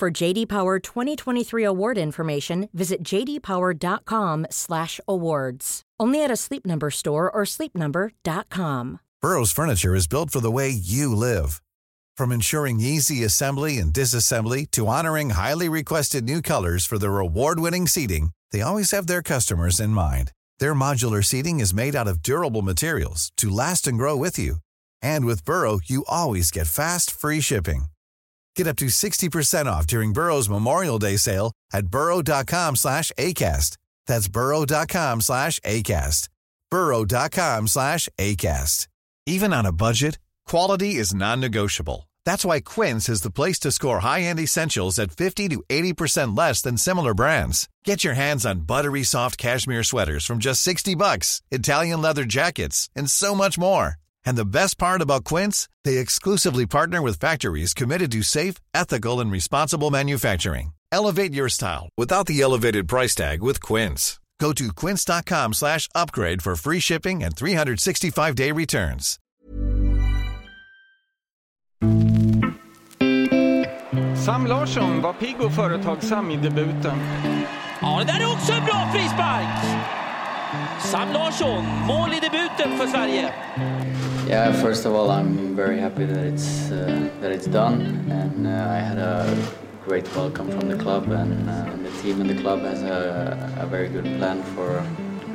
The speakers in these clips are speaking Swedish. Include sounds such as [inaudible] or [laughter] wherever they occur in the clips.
For JD Power 2023 award information, visit jdpower.com/awards. Only at a Sleep Number store or sleepnumber.com. Burrow's furniture is built for the way you live. From ensuring easy assembly and disassembly to honoring highly requested new colors for their award-winning seating, they always have their customers in mind. Their modular seating is made out of durable materials to last and grow with you. And with Burrow, you always get fast, free shipping. Get up to 60% off during Burrow's Memorial Day sale at burrow.com slash ACAST. That's burrow.com slash ACAST. burrow.com slash ACAST. Even on a budget, quality is non-negotiable. That's why Quince is the place to score high-end essentials at 50 to 80% less than similar brands. Get your hands on buttery soft cashmere sweaters from just 60 bucks, Italian leather jackets, and so much more. And the best part about Quince, they exclusively partner with factories committed to safe, ethical, and responsible manufacturing. Elevate your style without the elevated price tag with Quince. Go to quince.com/upgrade for free shipping and 365-day returns. Sam Larsson var pigg och företagsam i debuten. Ja, det där är också en bra frispark! Sam Larsson, mål i debuten för Sverige. Yeah, first of all, I'm very happy that it's uh, that it's done, and uh, I had a great welcome from the club, and uh, the team and the club has a, a very good plan for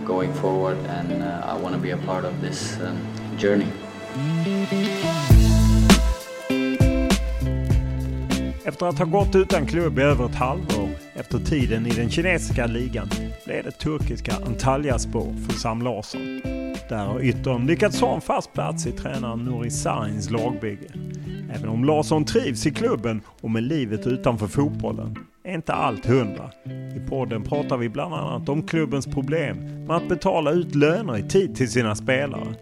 going forward, and uh, I want to be a part of this um, journey. Efter att ha gått utan klubb i över ett halvår efter tiden i den kinesiska ligan blev det turkiska Antalyaspor för Sam Larsson. Där har yttern lyckats ha en fast plats i tränaren Nuri Sarins lagbygge. Även om Larsson trivs i klubben och med livet utanför fotbollen är inte allt hundra. I podden pratar vi bland annat om klubbens problem med att betala ut löner i tid till sina spelare.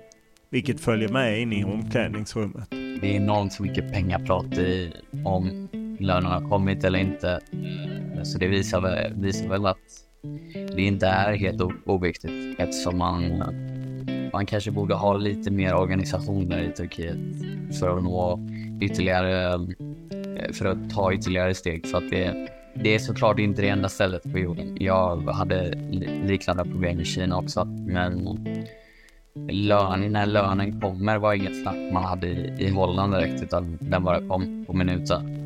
Vilket följer med in i omklädningsrummet. Det är enormt mycket pengaprat i, om lönerna har kommit eller inte. Så det visar väl, visar väl att det inte är helt oviktigt eftersom man, man kanske borde ha lite mer organisationer i Turkiet för att nå ytterligare, eh, för att ta ytterligare steg. För att det, det är såklart inte det enda stället på jorden. Jag hade liknande problem i Kina också, men lön, när lönen kommer var inget snack man hade i, i Holland direkt, utan den bara kom på minuten.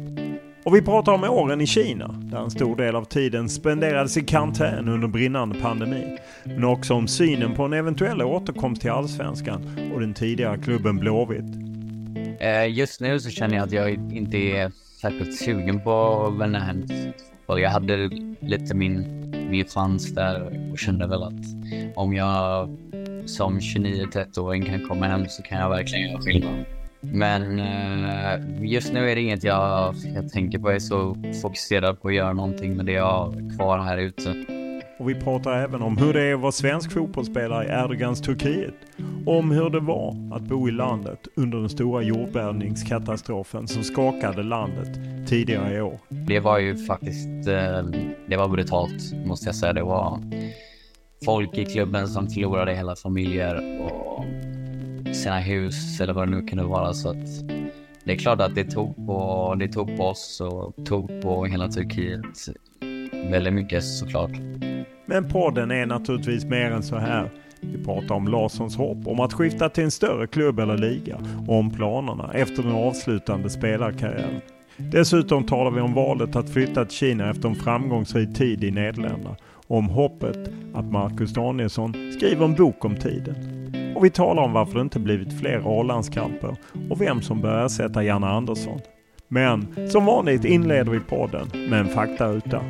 Och vi pratar om åren i Kina, där en stor del av tiden spenderades i karantän under brinnande pandemi. Men också om synen på en eventuell återkomst till Allsvenskan och den tidigare klubben Blåvitt. Eh, just nu så känner jag att jag inte är särskilt sugen på Wennerheim. Och jag hade lite min, min chans där och kände väl att om jag som 29-30-åring kan komma hem så kan jag verkligen göra skillnad. Men uh, just nu är det inget jag, jag tänker på. Jag är så fokuserad på att göra någonting med det jag har kvar här ute. Och vi pratar även om hur det är att vara svensk fotbollsspelare i Erdogans Turkiet. Om hur det var att bo i landet under den stora jordbävningskatastrofen som skakade landet tidigare i år. Det var ju faktiskt, uh, det var brutalt måste jag säga. Det var folk i klubben som förlorade hela familjer och sina hus eller vad det nu kunde vara. Så att det är klart att det tog på, det tog på oss och tog på hela Turkiet väldigt mycket såklart. Men podden är naturligtvis mer än så här. Vi pratar om Larssons hopp om att skifta till en större klubb eller liga och om planerna efter den avslutande spelarkarriären. Dessutom talar vi om valet att flytta till Kina efter en framgångsrik tid i Nederländerna och om hoppet att Marcus Danielsson skriver en bok om tiden. Och vi talar om varför det inte blivit fler A-landskamper och vem som bör ersätta Janne Andersson. Men som vanligt inleder vi podden med en faktaruta.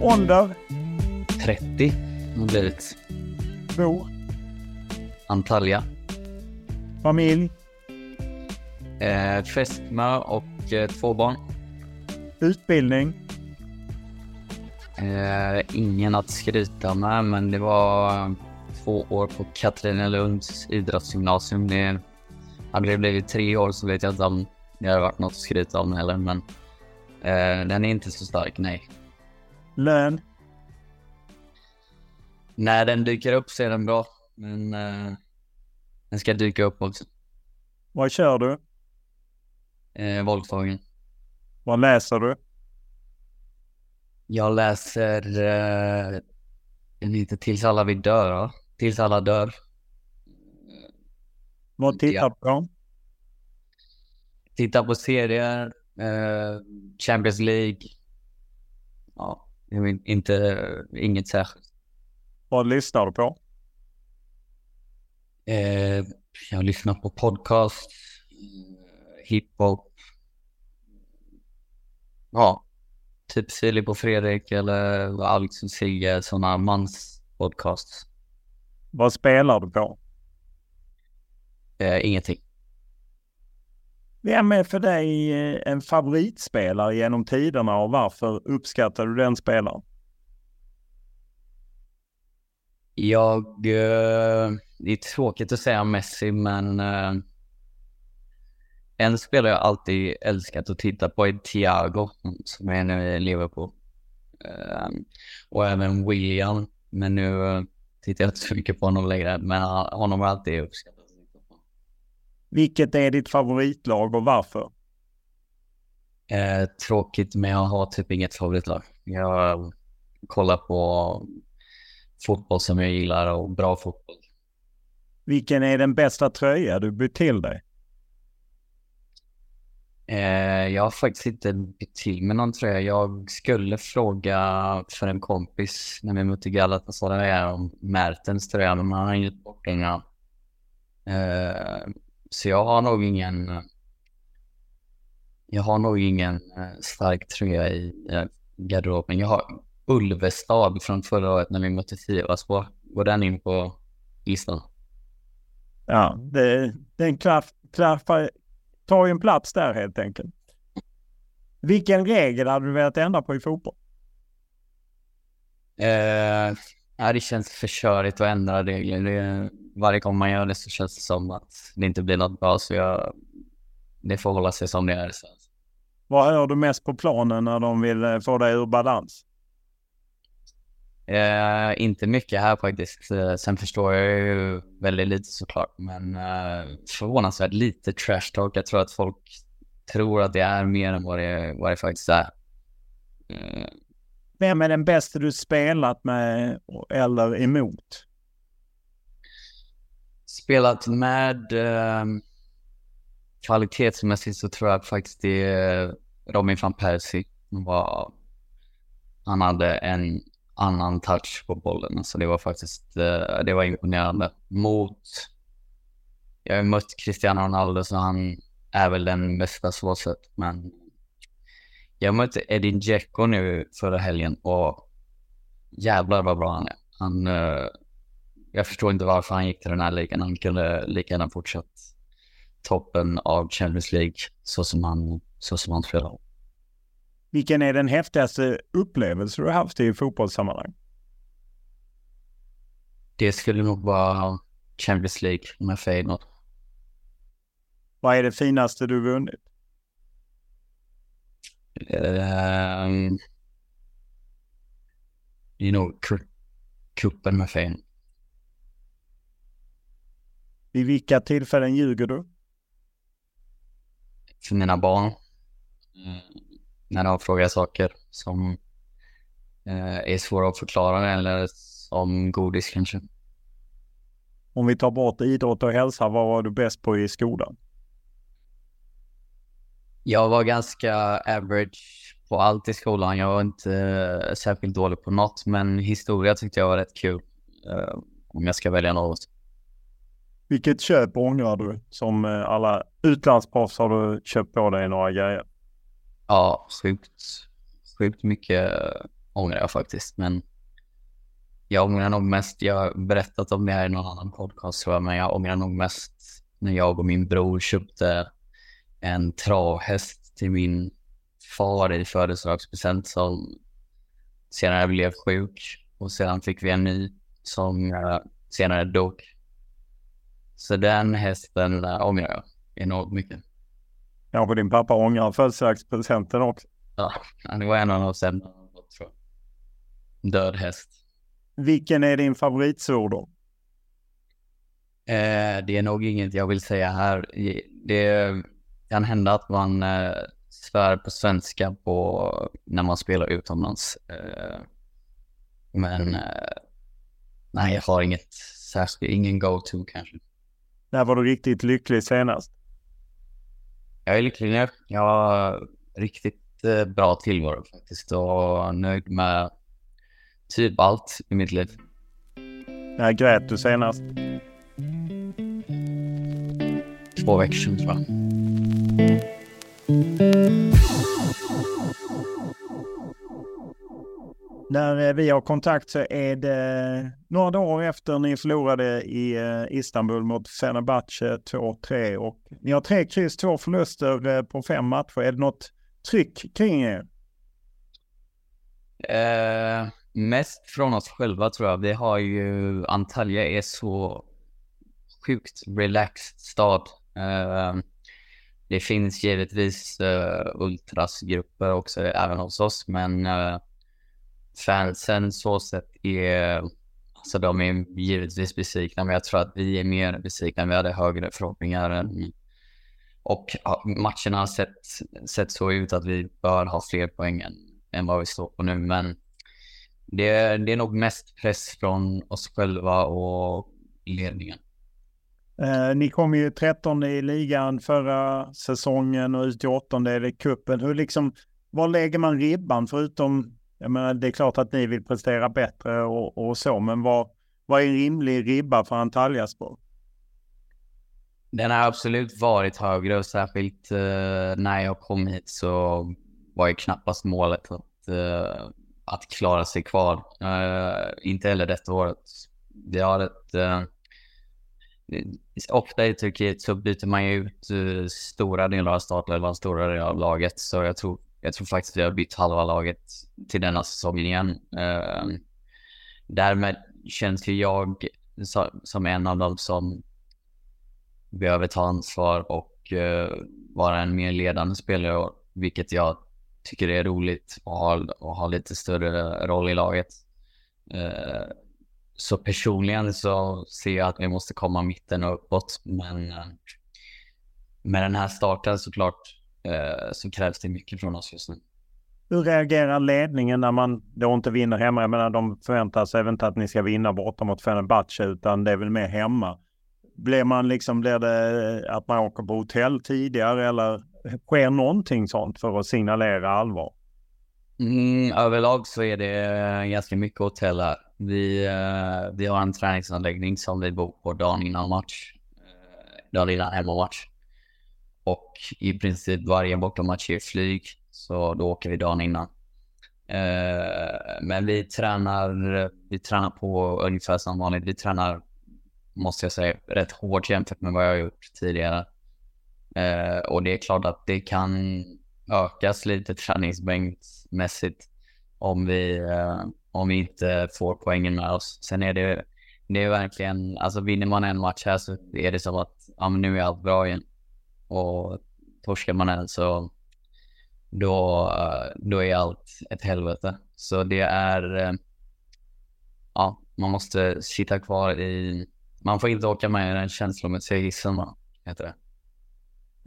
Ålder? 30 har blivit. Bor? Antalya. Familj? Eh, fästmö och eh, två barn. Utbildning? Eh, ingen att skryta med, men det var två år på Katrinelunds idrottsgymnasium. Det, hade det blivit tre år så vet jag inte om det hade varit något att skryta om heller, men eh, den är inte så stark, nej. Lön? När den dyker upp så är den bra, men eh, den ska dyka upp också. Vad kör du? Eh, Volkswagen. Vad läser du? Jag läser... Eh, heter Tills alla vi dör, va? Tills alla dör. Vad tittar du på? Titta på serier, eh, Champions League. Ja, inte, inget särskilt. Vad lyssnar du på? Eh, jag lyssnar på podcast, eh, hiphop. Ja, typ Filip och Fredrik eller Alex och Sigge, sådana manspodcasts. Vad spelar du på? Eh, ingenting. Vem är för dig eh, en favoritspelare genom tiderna och varför uppskattar du den spelaren? Jag... Eh, det är tråkigt att säga Messi, men eh, en spelare jag alltid älskat att titta på är Thiago, som är nu i Liverpool. Eh, och även William, men nu eh, tittar jag inte så mycket på honom längre, men han- honom har jag alltid uppskattat. Vilket är ditt favoritlag och varför? Eh, tråkigt, men jag har typ inget favoritlag. Jag kollar på fotboll som jag gillar och bra fotboll. Vilken är den bästa tröja du bytt till dig? Eh, jag har faktiskt inte bytt till med någon tröja. Jag skulle fråga för en kompis när vi mötte Galatasaray om Mertens tröja, men han har inget bort den. Eh, så jag har nog ingen... Jag har nog ingen eh, stark tröja i eh, garderoben. Jag har Ulvestad från förra året när vi mötte Sivasspor. Går den in på listan? Ja, det, den klaff, klaffar, tar ju en plats där helt enkelt. Vilken regel hade du velat ändra på i fotboll? Eh, ja, det känns för körigt att ändra regler. Det, varje gång man gör det så känns det som att det inte blir något bra. Så jag, det får hålla sig som det är. Så. Vad hör du mest på planen när de vill eh, få dig ur balans? Eh, inte mycket här faktiskt. Eh, sen förstår jag ju väldigt lite såklart. Men eh, förvånansvärt lite trash talk. Jag tror att folk tror att det är mer än vad det, vad det faktiskt är. Eh, Vem är den bästa du spelat med eller emot? spelat med eh, kvalitetsmässigt så tror jag faktiskt det är Robin van Persie. Han hade en annan touch på bollen. Så det var faktiskt eh, det var imponerande. Mot, jag har mött Cristiano Ronaldo så han är väl den bästa så sett. Men jag mötte Edin Dzeko nu förra helgen och jävlar vad bra han är. Han, eh, jag förstår inte varför han gick till den här ligan. Han kunde lika gärna fortsatt toppen av Champions League så som han, så som han spelade. Vilken är den häftigaste upplevelse du har haft i fotbollssammanhang? Det skulle nog vara Champions League med Feyenoord. Vad är det finaste du vunnit? Ehm, det är nog kuppen med Feyenoord. Vid vilka tillfällen ljuger du? För mina barn. När de frågar saker som eh, är svåra att förklara eller som godis kanske. Om vi tar bort idrott och hälsa, vad var du bäst på i skolan? Jag var ganska average på allt i skolan. Jag var inte eh, särskilt dålig på något, men historia tyckte jag var rätt kul. eh, om jag ska välja något. Vilket köp ångrar du? Som alla utlandsproffs har du köpt på dig några grejer. Ja, sjukt, sjukt mycket ångrar jag faktiskt, men Jag ångrar nog mest, jag har berättat om det här i någon annan podcast tror jag, men jag ångrar nog mest när jag och min bror köpte en travhäst till min far i födelsedagspresent som senare blev sjuk och sedan fick vi en ny som senare dog. Så den hästen ångrar jag enormt mycket. Kanske din pappa ångrar födelsedagspresenten också? Ja, det var en av de sämre. Död häst. Vilken är din favoritsvordom? Eh, det är nog inget jag vill säga här. Det kan hända att man eh, svär på svenska på, när man spelar utomlands. Eh, men eh, nej, jag har inget särskilt, ingen go-to kanske. När var du riktigt lycklig senast? Jag är lycklig nu. Jag har riktigt eh, bra tillvaro faktiskt och nöjd med typ allt i mitt liv. När grät du senast? Två veckor sedan tror jag. När eh, vi har kontakt så är det några dagar efter ni förlorade i eh, Istanbul mot Fenerbahce 2-3 och ni har tre kryss, två förluster eh, på fem matcher. Är det något tryck kring er? Eh, mest från oss själva tror jag. Vi har ju, Antalya är så sjukt relaxed stad. Eh, det finns givetvis eh, ultrasgrupper också även hos oss, men eh, fansen så sett är, alltså de är givetvis besvikna, men jag tror att vi är mer besvikna. Vi hade högre förhoppningar än, och matcherna har sett, sett så ut att vi bör ha fler poäng än, än vad vi står på nu, men det, det är nog mest press från oss själva och ledningen. Eh, ni kom ju 13 i ligan förra säsongen och ut i åttondel i cupen. Hur liksom, var lägger man ribban förutom, jag menar det är klart att ni vill prestera bättre och, och så, men vad, vad är en rimlig ribba för Antalyaspor? Den har absolut varit högre och särskilt uh, när jag kom hit så var ju knappast målet att, uh, att klara sig kvar. Uh, inte heller detta året. Vi har ett ofta i Turkiet så byter man ju ut uh, stora delar av startelvan, stora delar av laget. Så jag tror, jag tror faktiskt vi har bytt halva laget till denna säsongen igen. Uh, därmed känns ju jag så, som en av dem som behöver ta ansvar och uh, vara en mer ledande spelare, vilket jag tycker är roligt och ha, och ha lite större roll i laget. Uh, så personligen så ser jag att vi måste komma mitten och uppåt. Men eh, med den här starten såklart eh, så krävs det mycket från oss just nu. Hur reagerar ledningen när man då inte vinner hemma? Jag menar, de förväntar sig inte att ni ska vinna borta mot Fenerbahce, utan det är väl mer hemma. Blir man liksom, blir det att man åker på hotell tidigare eller sker någonting sånt för att signalera allvar? Mm, överlag så är det ganska mycket hotell här. Vi, uh, vi har en träningsanläggning som vi bor på dagen innan match. Dagen innan hemmamatch. Och i princip varje bortamatch är flyg. Så då åker vi dagen innan. Eh, men vi tränar, vi tränar på ungefär som vanligt. Vi tränar, måste jag säga, rätt hårt jämfört med vad jag har gjort tidigare. Eh, och det är klart att det kan ökas lite träningsmängdsmässigt om vi, eh, om vi inte får poängen med oss. Sen är det, det är verkligen, alltså vinner man en match här så är det som att ja, men nu är allt bra igen. Och torskar man en så då, då är allt ett helvete. Så det är, eh, ja, man måste sitta kvar i, man får inte åka med i den känslomässiga hissen, heter det.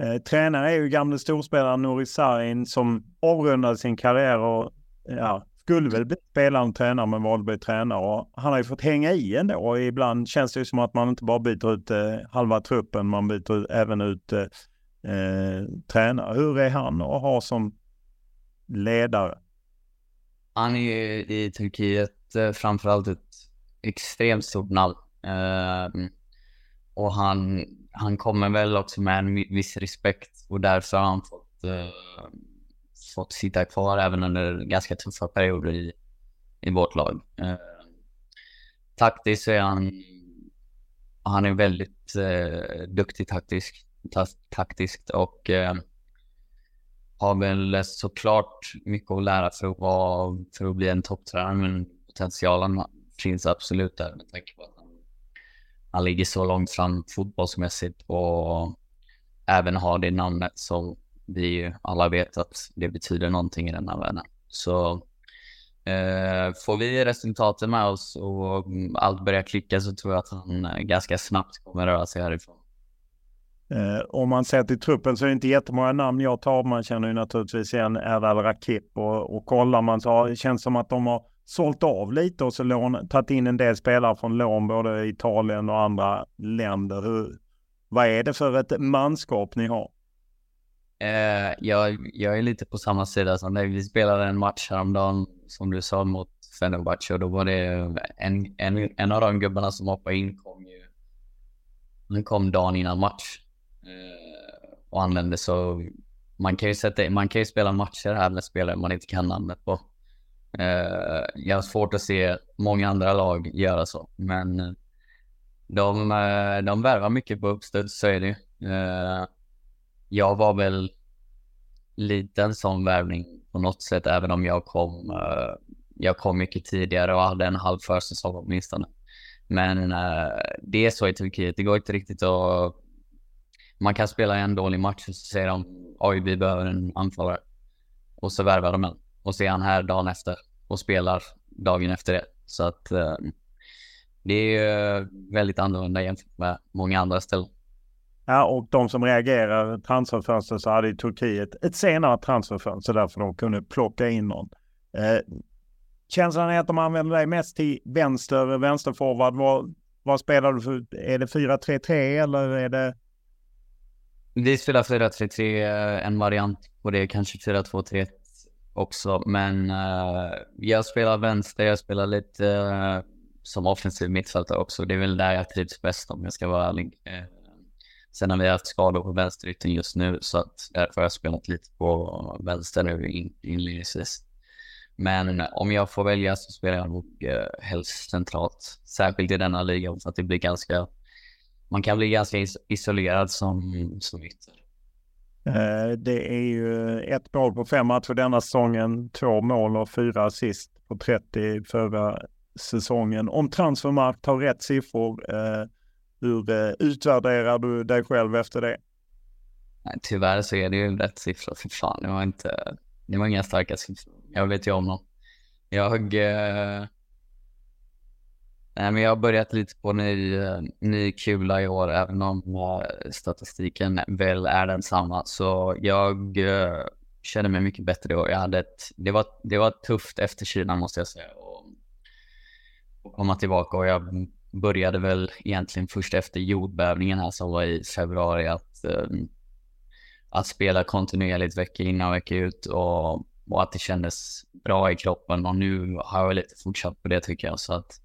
Eh, tränare är ju gamle storspelaren Nouri Sarin som avrundade sin karriär och ja, skulle väl bli spelare och tränare men valde att bli tränare. Och han har ju fått hänga i ändå och ibland känns det ju som att man inte bara byter ut eh, halva truppen, man byter även ut eh, eh, tränare. Hur är han att ha som ledare? Han är ju i Turkiet eh, framförallt ett extremt stort namn. Eh, och han, han kommer väl också med en viss respekt och därför har han fått eh, fått sitta kvar även under ganska tuffa perioder i, i vårt lag. Eh, taktiskt så är han, han är väldigt eh, duktig taktisk, taktiskt och eh, har väl såklart mycket att lära för att, vara, för att bli en topptränare, men potentialen finns absolut där med tanke på att han, han ligger så långt fram fotbollsmässigt och även har det namnet som vi alla vet att det betyder någonting i den här världen. Så eh, får vi resultaten med oss och allt börjar klicka så tror jag att han eh, ganska snabbt kommer röra sig härifrån. Eh, om man ser till truppen så är det inte jättemånga namn jag tar. Man känner ju naturligtvis igen Erdal Rakip och, och kollar man så det känns som att de har sålt av lite och så lån, tagit in en del spelare från lån både Italien och andra länder. Hur, vad är det för ett manskap ni har? Eh, jag, jag är lite på samma sida som dig. Vi spelade en match häromdagen, som du sa, mot Fenerbahce och då var det en, en, en av de gubbarna som hoppade in kom ju... Han kom dagen innan match Eh, och använder så man kan ju sätta, man kan ju spela matcher här med spelare man inte kan namnet på. Eh, jag har svårt att se många andra lag göra så, men eh, de, de värvar mycket på uppstuds, så är det ju. Jag var väl liten som värvning på något sätt, även om jag kom, uh, jag kom mycket tidigare och hade en halv försäsong åtminstone. Men uh, det är så i Turkiet, det går inte riktigt att... Man kan spela en dålig match och så säger de oj, vi behöver en anfallare. Och så värvar de en. Och så är han här dagen efter och spelar dagen efter det. Så att eh, det är väldigt annorlunda jämfört med många andra ställen. Ja, och de som reagerar transferfönster så hade i Turkiet ett senare transferfönster därför de kunde plocka in någon. Eh, känslan är att de använder dig mest till vänster, vänsterforward. Vad, vad spelar du för? Är det 4-3-3 eller är det? Vi spelar 4-3-3, eh, en variant på det, kanske 4-2-3 också. Men uh, jag spelar vänster, jag spelar lite uh, som offensiv mittfältare också. Det är väl där jag trivs bäst om jag ska vara ärlig. Uh, Sen har vi haft skador på vänsterytten just nu så att därför har jag spelat lite på vänster nu inledningsvis. Men om jag får välja så spelar jag nog helst centralt. Särskilt i denna ligan för att det blir ganska... Man kan bli ganska is isolerad som, som ytter. Eh, det är ju ett mål på fem matcher denna säsongen, två mål och fyra assist på 30 förra säsongen. Om Transfermarkt har rätt siffror eh, hur eh, utvärderar du dig själv efter det? Nej, tyvärr så är det ju rätt siffror. Fy fan, det var inte... Det var inga starka siffror. Jag vet ju om dem. Jag... Eh... Nej, men jag har börjat lite på ny, eh, ny kula i år, även om eh, statistiken väl är densamma. Så jag uh, känner mig mycket bättre i år. Jag hade ett, det, var, det var tufft efter Kina måste jag säga. Och, och komma tillbaka och jag började väl egentligen först efter jordbävningen här som var i februari att, um, att spela kontinuerligt vecka in och vecka ut och, och att det kändes bra i kroppen och nu har jag lite fortsatt på det tycker jag så att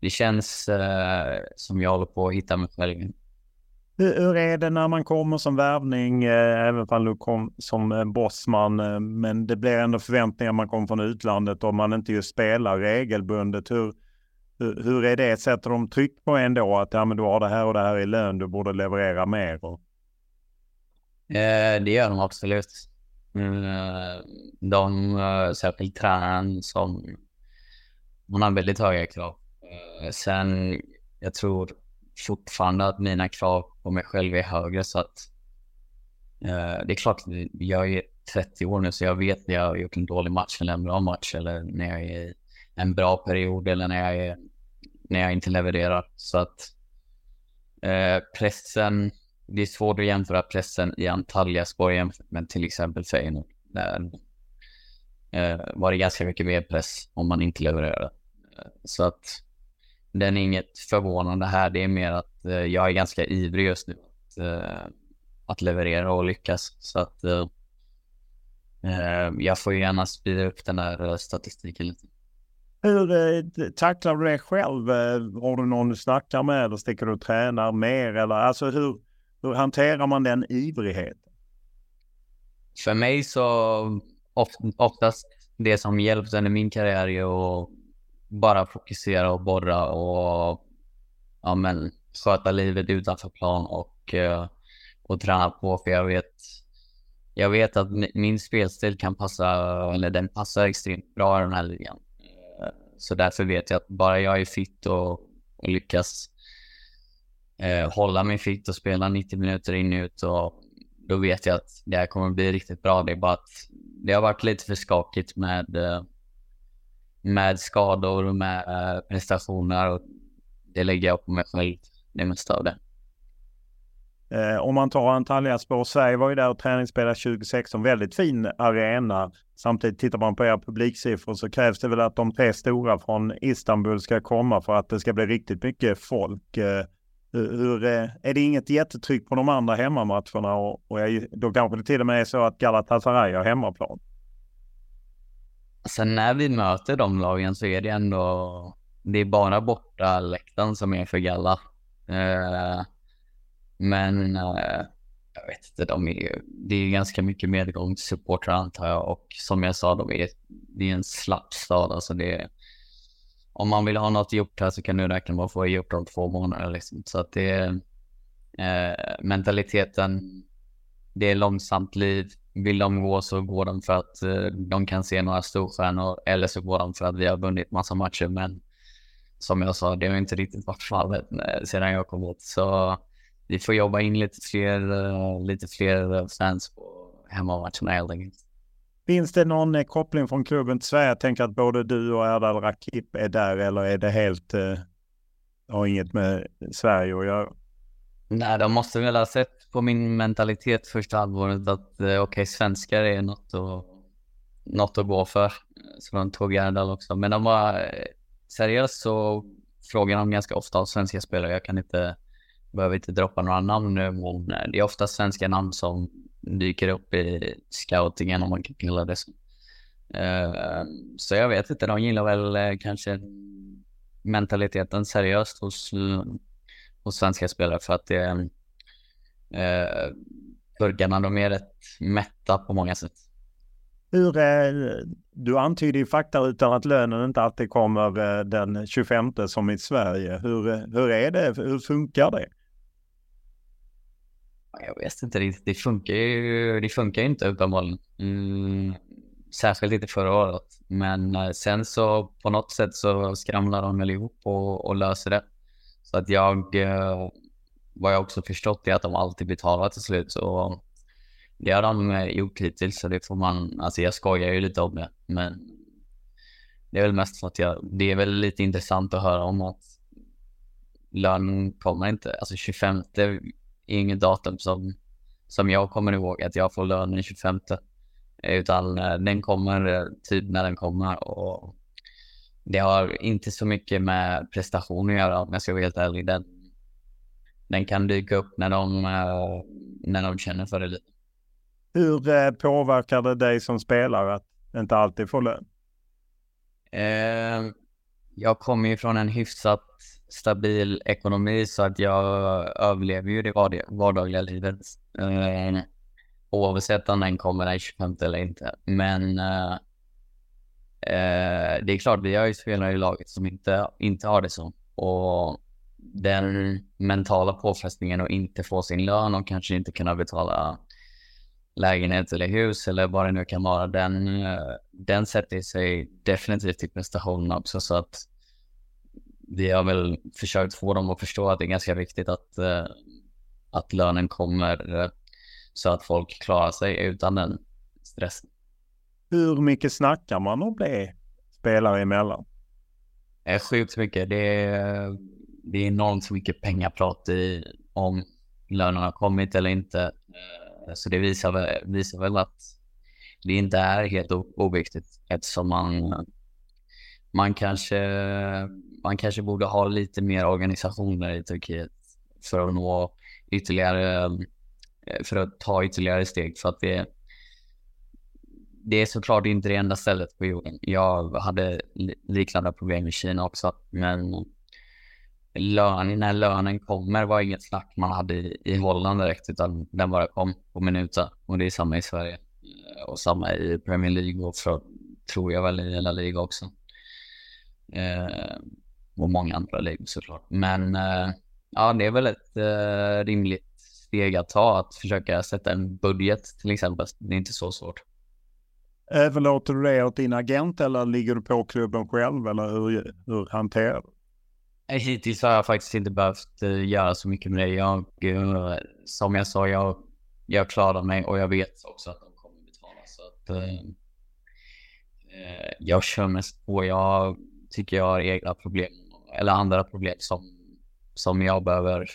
det känns uh, som jag håller på att hitta mig själv. Hur är det när man kommer som värvning, eh, även om du kom som eh, bossman, eh, men det blir ändå förväntningar man kommer från utlandet och man inte just spelar regelbundet. Hur, hur är det? Sätter de tryck på en då att ja, men du har det här och det här i lön, du borde leverera mer? Och... Eh, det gör de absolut. Eh, de, eh, särskilt tränaren som, hon har väldigt höga krav. Eh, sen, jag tror fortfarande att mina krav på mig själv är högre så att eh, det är klart, jag är 30 år nu så jag vet när jag har gjort en dålig match eller en bra match eller när jag är i en bra period eller när jag, är, när jag inte levererar. Så att eh, pressen, det är svårt att jämföra pressen i Antalyaspor jämfört med till exempel Feyenoord. Där eh, var det ganska mycket mer press om man inte levererade. Eh, så att den är inget förvånande här. Det är mer att eh, jag är ganska ivrig just nu att, eh, att leverera och lyckas. Så att eh, jag får gärna sprida upp den där statistiken lite. Hur tacklar du det själv? Har du någon du snackar med eller sticker du och tränar mer? Eller, alltså hur, hur hanterar man den ivrigheten? För mig så oft, oftast det som hjälpt under min karriär är att bara fokusera och borra och ja, men, sköta livet utanför plan och, eh, och träna på. För jag vet, jag vet att min spelstil kan passa, eller den passar extremt bra i den här ligan. Eh, så därför vet jag att bara jag är fit och, och lyckas eh, hålla mig fit och spela 90 minuter in och ut och då vet jag att det här kommer bli riktigt bra. Det är bara att det har varit lite för skakigt med, eh, med skador och med eh, prestationer. Och det lägger jag på mig själv, det mesta av det. Eh, om man tar Antalya Antalyaspor, Sverige var ju där och träningsspelade 2016, väldigt fin arena. Samtidigt tittar man på era publiksiffror så krävs det väl att de tre stora från Istanbul ska komma för att det ska bli riktigt mycket folk. Eh, hur, eh, är det inget jättetryck på de andra hemmamatcherna och, och jag, då kanske det till och med är så att Galatasaray har hemmaplan? Sen när vi möter de lagen så är det ändå, det är bara borta läktaren som är för Galla. Eh, men eh, jag vet inte, de är, det är ganska mycket medgångssupportrar antar jag och som jag sa, de är, det är en slapp stad. Alltså det är, om man vill ha något gjort här så kan du räkna med att få gjort om två månader. Liksom. Så att det är eh, mentaliteten. Det är långsamt liv. Vill de gå så går de för att eh, de kan se några storstjärnor eller så går de för att vi har vunnit massa matcher. Men som jag sa, det har inte riktigt varit fallet eh, sedan jag kom hit. Så vi får jobba in lite fler, uh, lite fler fans på hemmamatcherna helt enkelt. Finns det någon eh, koppling från klubben till Sverige? Jag tänker att både du och Erdal Rakip är där eller är det helt, eh, har inget med Sverige att göra? Nej, de måste väl ha sett på min mentalitet första halvåret att eh, okej, okay, svenskar är något att, något att gå för. Så de tog Erdal också. Men de var eh, seriöst så frågar de ganska ofta av svenska spelare. Jag kan inte, behöver inte droppa några namn nu, men eh, det är ofta svenska namn som dyker upp i scoutingen om man kan kalla det så. Så jag vet inte, de gillar väl kanske mentaliteten seriöst hos, hos svenska spelare för att det uh, burgarna, de är rätt mätta på många sätt. Hur, du antyder i fakta utan att lönen inte alltid kommer den 25 som i Sverige. Hur, hur är det? Hur funkar det? Jag vet inte riktigt. Det funkar ju det funkar inte uppenbarligen. Mm, särskilt inte förra året. Men eh, sen så på något sätt så skramlar de väl ihop och, och löser det. Så att jag, eh, vad jag också förstått är att de alltid betalar till slut. Så det har de eh, gjort hittills så det får man, alltså jag skojar ju lite om det. Men det är väl mest för att jag, det är väl lite intressant att höra om att lönen kommer inte, alltså 25 är inget datum som, som jag kommer ihåg att jag får lön den 25. Utan eh, den kommer eh, typ när den kommer och det har inte så mycket med prestation att göra om jag ska vara helt ärlig. Den, den kan dyka upp när de, eh, när de känner för det lite. Hur påverkar det dig som spelare att inte alltid få lön? Eh, jag kommer ju från en hyfsat stabil ekonomi så att jag överlever ju det vardagliga livet. Eh, oavsett om den kommer den 25 eller inte. Men eh, eh, det är klart, vi har ju spelare i laget som inte, inte har det så. Och den mentala påfrestningen att inte få sin lön och kanske inte kunna betala lägenhet eller hus eller vad det nu kan vara, den, eh, den sätter sig definitivt i prestationen också. Så att vi har väl försökt få dem att förstå att det är ganska viktigt att, eh, att lönen kommer eh, så att folk klarar sig utan den stressen. Hur mycket snackar man om det spelare emellan? Sjukt mycket. Det är, det är enormt mycket pengaprat i, om lönerna har kommit eller inte. Eh, så det visar väl, visar väl att det inte är helt oviktigt eftersom man, man kanske man kanske borde ha lite mer organisationer i Turkiet för att nå ytterligare, eh, för att ta ytterligare steg. För att det, det är såklart inte det enda stället på jorden. Jag hade liknande problem i Kina också, men lön, när lönen kommer var inget snack man hade i, i Holland direkt, utan den bara kom på minuten. Och det är samma i Sverige eh, och samma i Premier League och för, tror jag väl i hela liga också. Eh, och många andra ligor såklart. Men eh, ja, det är väl ett eh, rimligt steg att ta att försöka sätta en budget till exempel. Det är inte så svårt. Överlåter du det åt din agent eller ligger du på klubben själv eller hur, hur hanterar du? Eh, hittills har jag faktiskt inte behövt eh, göra så mycket med det. Jag, eh, som jag sa, jag, jag klarar mig och jag vet också att de kommer betala. Så att, eh, jag kör mest på. Jag tycker jag har egna problem eller andra problem som, som jag behöver.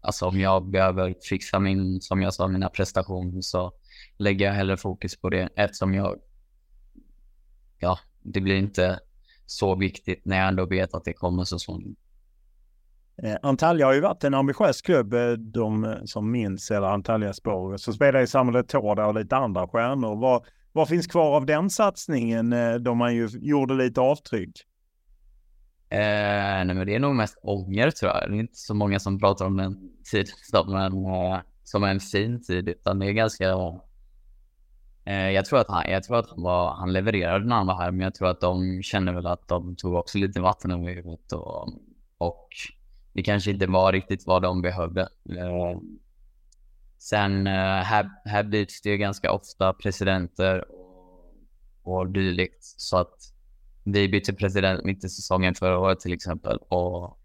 Alltså om jag behöver fixa min, som jag sa, mina prestationer så lägger jag hellre fokus på det eftersom jag, ja, det blir inte så viktigt när jag ändå vet att det kommer så småningom. Eh, Antalya har ju varit en ambitiös klubb, eh, de som minns, eller Antalya Spår, som spelar i Samuel Tårda och lite andra stjärnor. Vad, vad finns kvar av den satsningen eh, då man ju gjorde lite avtryck? Eh, nej, men det är nog mest ånger tror jag. Det är inte så många som pratar om den tiden som en, som en fin tid, utan det är ganska Eh, Eh, jag tror att han, jag tror att han, var, han levererade när han var här, men jag tror att de kände väl att de tog också lite vatten över huvudet och, och det kanske inte var riktigt vad de behövde. Eh, sen eh, här, här byts det ju ganska ofta presidenter och, och dylikt, så att vi bytte president mitt i säsongen förra året till exempel och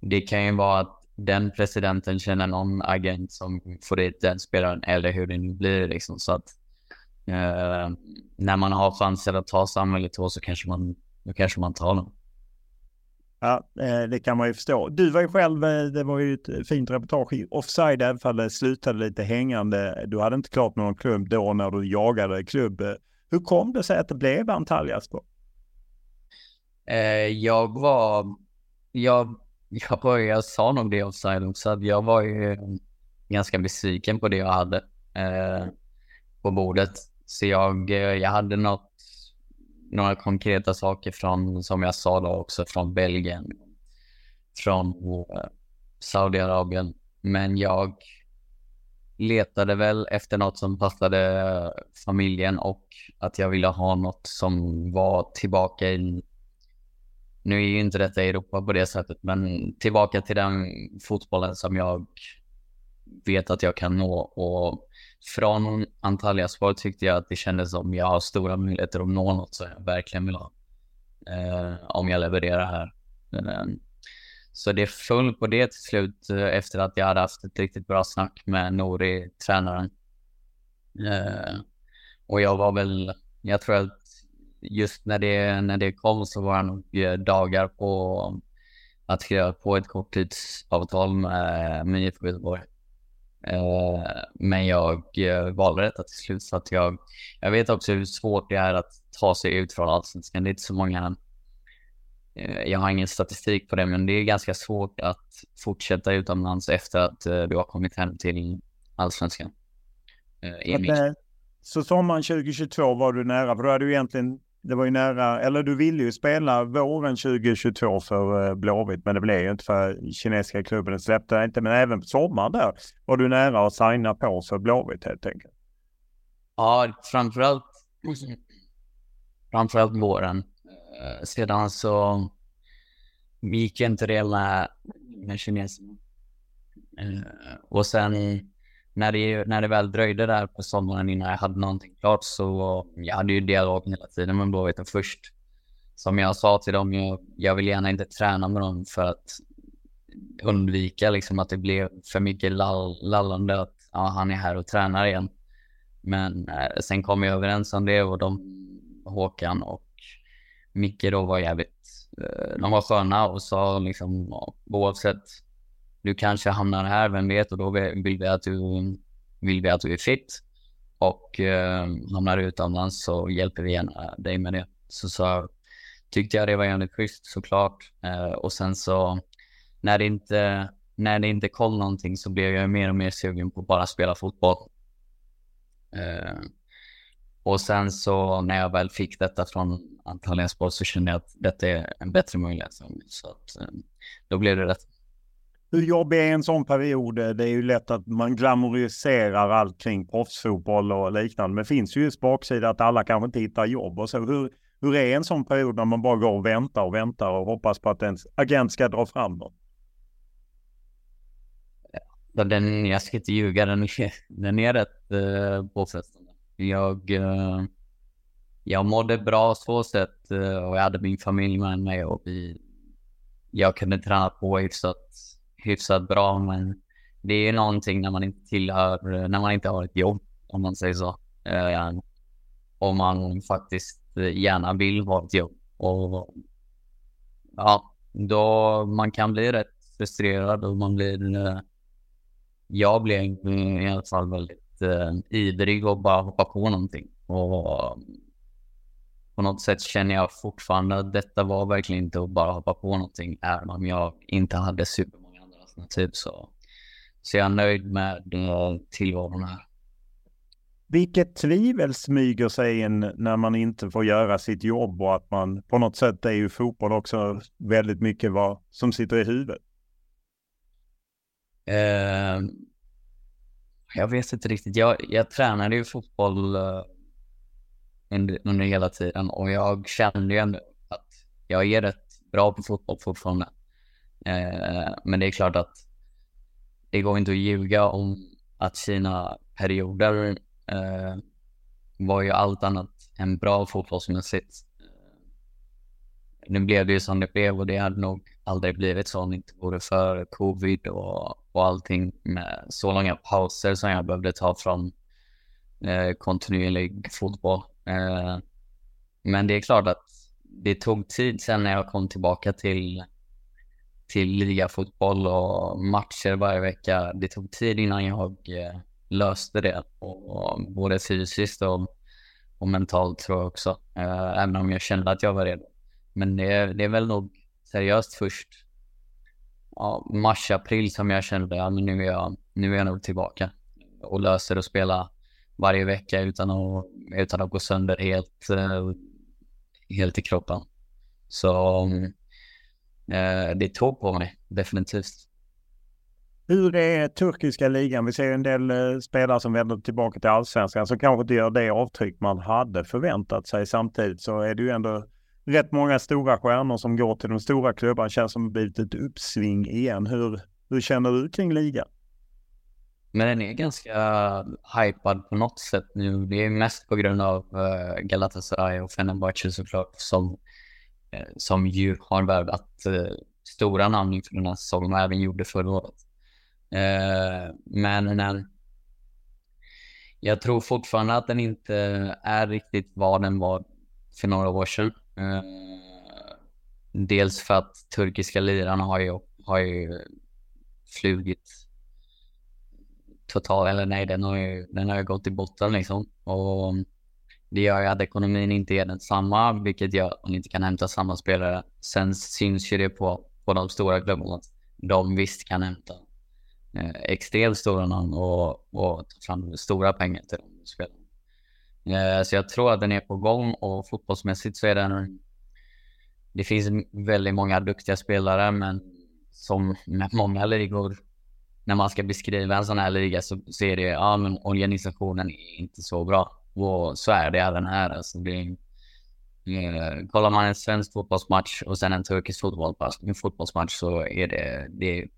det kan ju vara att den presidenten känner någon agent som får dit den spelaren eller hur det nu blir liksom så att Eh, när man har chansen att ta samhället två så kanske man, då kanske man tar den. Ja, eh, det kan man ju förstå. Du var ju själv, eh, det var ju ett fint reportage i Offside, även om det slutade lite hängande. Du hade inte klart någon klubb då när du jagade klubb. Hur kom det sig att det blev Antalyaspor? Eh, jag var, jag, jag, var, jag sa nog det Offside också, att jag var ju ganska besviken på det jag hade på bordet. Så jag, eh, jag hade något, några konkreta saker från, som jag sa då också, från Belgien, från eh, Saudiarabien. Men jag letade väl efter något som passade eh, familjen och att jag ville ha något som var tillbaka i nu är ju inte detta Europa på det sättet, men tillbaka till den fotbollen som jag vet att jag kan nå och från Antalya Sport tyckte jag att det kändes som jag har stora möjligheter att nå något som jag verkligen vill ha. Eh, om jag levererar här. Eh, så det föll på det till slut eh, efter att jag hade haft ett riktigt bra snack med Nori, tränaren. Eh, och jag var väl, jag tror att just när det, när det kom så var jag nog eh, dagar på att skriva på ett korttidsavtal med, med IFK Göteborg. Eh, men jag eh, valde detta till slut så att jag, jag vet också hur svårt det är att ta sig ut från allsvenskan. Det är inte så många, eh, jag har ingen statistik på det, men det är ganska svårt att fortsätta utomlands efter att du har kommit hem till allsvenskan. Så sommaren 2022 var du nära, för då hade du egentligen det var ju nära, eller du ville ju spela våren 2022 för eh, Blåvitt, men det blev ju inte för kinesiska klubben släppte inte. Men även på sommaren där var du nära att signa på för Blåvitt helt enkelt. Ja, framförallt, framförallt våren. Eh, sedan så gick inte det med, med kineserna. Eh, och sen när det, när det väl dröjde där på sommaren innan jag hade någonting klart så jag hade ju dialog hela tiden med Blåvitt först. Som jag sa till dem, jag, jag vill gärna inte träna med dem för att undvika liksom att det blev för mycket lall, lallande att ja, han är här och tränar igen. Men eh, sen kom jag överens om det och de, Håkan och Micke då var jävligt, eh, de var sköna och sa liksom oavsett du kanske hamnar här, vem vet? Och då vill vi att du, vill vi att du är fit. Och eh, hamnar du utomlands så hjälper vi gärna dig med det. Så, så tyckte jag det var jävligt schysst såklart. Eh, och sen så när det inte, när det inte kom någonting så blev jag mer och mer sugen på att bara spela fotboll. Eh, och sen så när jag väl fick detta från Antalya Sport så kände jag att detta är en bättre möjlighet för mig. Så att, eh, då blev det rätt. Hur jobbig är en sån period? Eh, det är ju lätt att man glamoriserar allt kring proffsfotboll och liknande. Men det finns ju en baksida att alla kanske inte hittar jobb och så. Hur, Hur är en sån period när man bara går och väntar och väntar och hoppas på att ens agent ska dra fram något? Den, jag ska inte ljuga, den, den är rätt eh, påfrestande. Jag, eh, jag mådde bra så sätt eh, och jag hade min familj med mig och vi, jag kunde träna på hyfsat, hyfsat bra men det är någonting när man inte tillhör, när man inte har ett jobb om man säger så. Uh, man faktiskt gärna vill ha ett jobb. Och ja, då man kan bli rätt frustrerad och man blir... Uh, jag blir i alla fall väldigt uh, ivrig och bara hoppa på någonting. Och på något sätt känner jag fortfarande att detta var verkligen inte att bara hoppa på någonting, även om jag inte hade super alternativ. Så, så jag är nöjd med tillvaron här. Vilket tvivel smyger sig in när man inte får göra sitt jobb och att man på något sätt är ju fotboll också väldigt mycket vad som sitter i huvudet? Uh, jag vet inte riktigt. Jag, jag tränade ju fotboll uh, under, under hela tiden och jag kände ju ändå att jag är rätt bra på fotboll fortfarande. Eh, men det är klart att det går inte att ljuga om att sina perioder eh, var ju allt annat än bra fotbollsmässigt. Nu blev det ju som det blev och det hade nog aldrig blivit så om det inte vore för covid och, och allting med så långa pauser som jag behövde ta från eh, kontinuerlig fotboll. Eh, men det är klart att det tog tid sen när jag kom tillbaka till, till ligafotboll och matcher varje vecka. Det tog tid innan jag eh, löste det. Och, både fysiskt och, och mentalt tror jag också. Eh, även om jag kände att jag var redo. Men det, det är väl nog seriöst först ja, mars, april som jag kände att ja, nu, är jag, nu är jag nog tillbaka och löser att spela varje vecka utan att, utan att gå sönder helt, eh, helt i kroppen. Så det tog på mig, definitivt. Hur är turkiska ligan? Vi ser en del eh, spelare som vänder tillbaka till allsvenskan som kanske inte gör det avtryck man hade förväntat sig. Samtidigt så är det ju ändå rätt många stora stjärnor som går till de stora klubbarna. Känns som det blivit ett uppsving igen. Hur, hur känner du kring ligan? Men den är ganska hypad på något sätt nu. Det är mest på grund av uh, Galatasaray och Fenerbahce såklart som, Eh, som ju har värvat eh, stora namn inför den här säsongen och även gjorde förra året. Eh, men när, jag tror fortfarande att den inte är riktigt vad den var för några år sedan. Eh, dels för att turkiska lirarna har ju, har ju flugit totalt, eller nej, den har ju, den har ju gått i botten liksom. Och det gör ju att ekonomin inte är densamma, vilket gör att man inte kan hämta samma spelare. Sen syns ju det på, på de stora klubbarna att de visst kan hämta eh, extremt stora namn och, och ta fram stora pengar till de spelarna. Eh, så jag tror att den är på gång och fotbollsmässigt så är den... Det finns väldigt många duktiga spelare, men som med många ligor, när man ska beskriva en sån här liga så, så är det, ja men organisationen är inte så bra. Och så är det även här. Alltså det, eh, kollar man en svensk fotbollsmatch och sen en turkisk fotbollsmatch, en fotbollsmatch så är det, det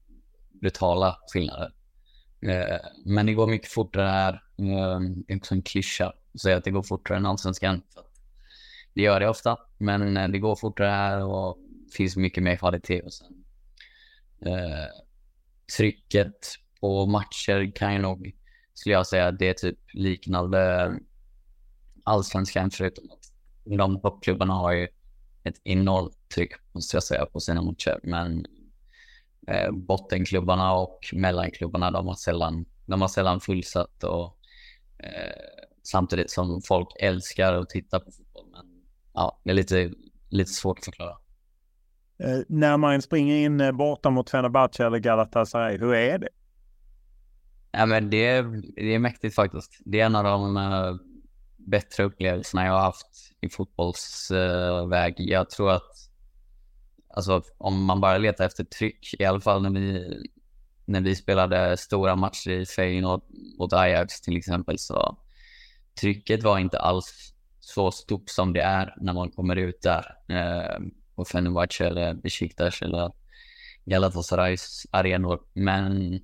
brutala skillnader. Eh, men det går mycket fortare här. Eh, det är också en klyscha att säga att det går fortare än allsvenskan. Det gör det ofta, men eh, det går fortare här och finns mycket mer kvalitet. Och sen, eh, trycket på matcher kan jag nog, skulle jag säga, det är typ liknande allsvenskan förutom att de toppklubbarna har ju ett enormt tryck, måste jag säga, på sina matcher. Men eh, bottenklubbarna och mellanklubbarna, de har sällan, de har sällan fullsatt och eh, samtidigt som folk älskar att titta på fotboll. Men ja, det är lite, lite svårt att förklara. Eh, när man springer in eh, borta mot Fenerbahce eller Galatasaray, hur är det? Ja, men det, är, det är mäktigt faktiskt. Det är en av de uh, bättre upplevelserna jag har haft i fotbollsväg. Jag tror att alltså om man bara letar efter tryck, i alla fall när vi, när vi spelade stora matcher i Feyenoord mot Ajax till exempel, så trycket var inte alls så stort som det är när man kommer ut där eh, på Fenerbahce eller Besiktas eller Galatasarays arenor. Men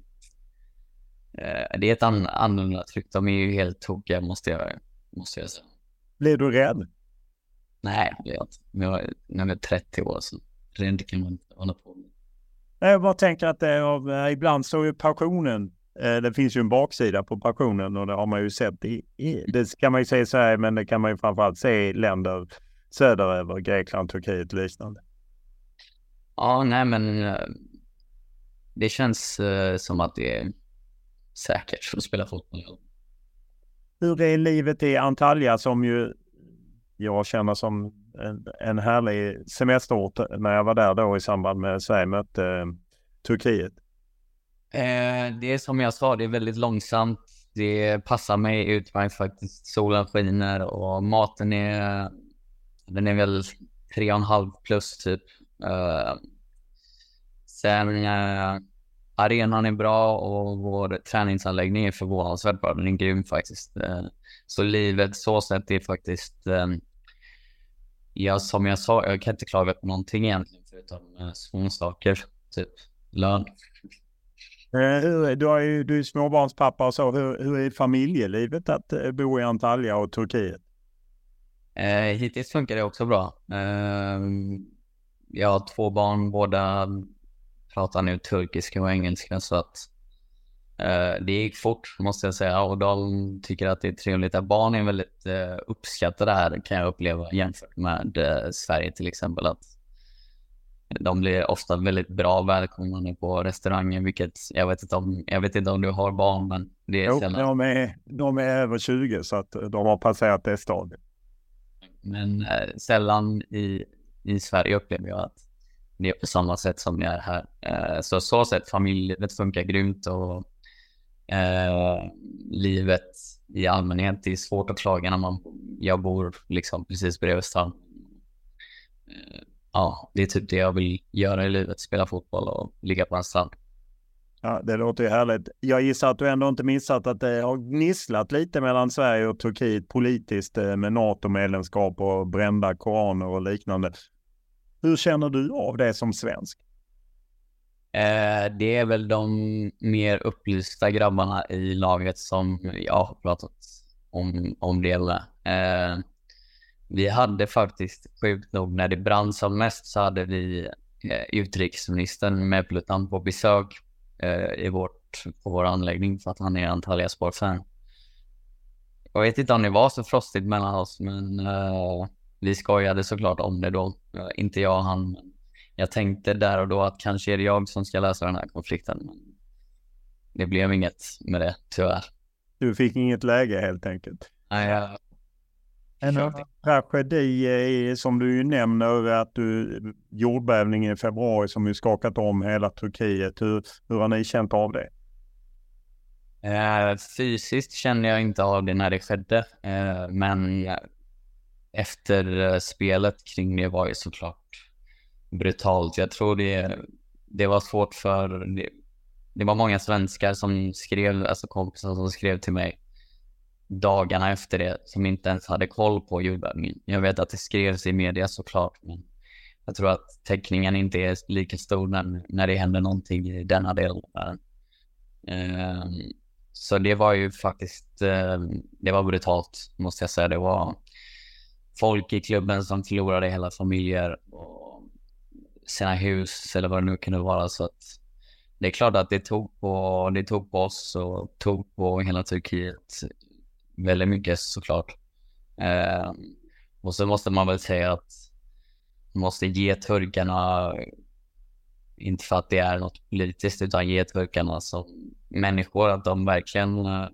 eh, det är ett an annorlunda tryck. De är ju helt tokiga måste jag, måste jag säga. Blir du rädd? Nej, det blir jag inte. Jag är 30 år, så rädd kan man inte hålla på med. Jag bara tänker att det är eh, ibland så är passionen Eh, det finns ju en baksida på passionen och det har man ju sett i, i det kan man ju se i Sverige men det kan man ju framförallt se i länder söderöver, Grekland, Turkiet och liknande. Ja, nej men eh, det känns som att det är säkert för att spela fotboll. Hur är livet i Antalya som ju jag känner som en, en härlig semesterort när jag var där då i samband med Sverige mötte eh, Turkiet? Eh, det är som jag sa, det är väldigt långsamt. Det passar mig utmärkt faktiskt. Solen skiner och maten är, den är väl tre och en halv plus typ. Eh, sen eh, arenan är bra och vår träningsanläggning är förvånansvärt bra. Den är grym faktiskt. Eh, så livet så sett är faktiskt, eh, ja som jag sa, jag kan inte klaga på någonting egentligen förutom eh, småsaker, typ lön. Du, är ju, du är småbarnspappa och så. Hur, hur är familjelivet att bo i Antalya och Turkiet? Eh, hittills funkar det också bra. Eh, jag har två barn, båda pratar nu turkiska och engelska så att eh, det gick fort måste jag säga och de tycker att det är trevligt. Barn är väldigt eh, uppskattade här kan jag uppleva jämfört med eh, Sverige till exempel. Att de blir ofta väldigt bra välkomnande på restaurangen, vilket jag vet inte om, jag vet inte om du har barn, men det är jo, De är, de är över 20 så att de har passerat det stadiet. Men eh, sällan i, i Sverige upplever jag att det är på samma sätt som jag är här. Eh, så så sätt familjelivet funkar grymt och eh, livet i allmänhet, det är svårt att klaga när man, jag bor liksom precis bredvid stan. Eh, ja, det är typ det jag vill göra i livet. Spela fotboll och ligga på en strand. Ja, det låter ju härligt. Jag gissar att du ändå inte missat att det har gnisslat lite mellan Sverige och Turkiet politiskt eh, med NATO-medlemskap och brända koraner och liknande. Hur känner du av det som svensk? Eh, det är väl de mer upplysta grabbarna i laget som jag har pratat om, om det med. Eh, vi hade faktiskt, sjukt nog, när det brann som mest så hade vi eh, utrikesministern Plutan på besök eh, i vårt, på vår anläggning för att han är Antalya Sport-fan. Jag vet inte om det var så frostigt mellan oss, men eh, vi skojade såklart om det då. inte jag och han. Jag tänkte där och då att kanske är det jag som ska lösa den här konflikten. Men det blev inget med det, tyvärr. Du fick inget läge helt enkelt? Nej, jag en tragedi som du ju nämner att du jordbävningen i februari som ju skakat om hela Turkiet. Hur, hur har ni känt av det? Eh, fysiskt känner jag inte av det när det skedde, eh, men efter eh, spelet kring det var ju såklart brutalt. Jag tror det, det var svårt för... Det, det var många svenskar som skrev, alltså kompisar som skrev till mig dagarna efter det som inte ens hade koll på jordbävningen. Jag vet att det skrevs i media såklart, men jag tror att täckningen inte är lika stor när, när det händer någonting i denna del av världen. Um, så det var ju faktiskt, um, det var brutalt måste jag säga. Det var folk i klubben som förlorade hela familjer och sina hus eller vad det nu kunde vara. Så att det är klart att det tog på, det tog på oss och tog på hela Turkiet väldigt mycket såklart. Eh, och så måste man väl säga att man måste ge turkarna, inte för att det är något politiskt, utan ge turkarna som människor att de verkligen eh,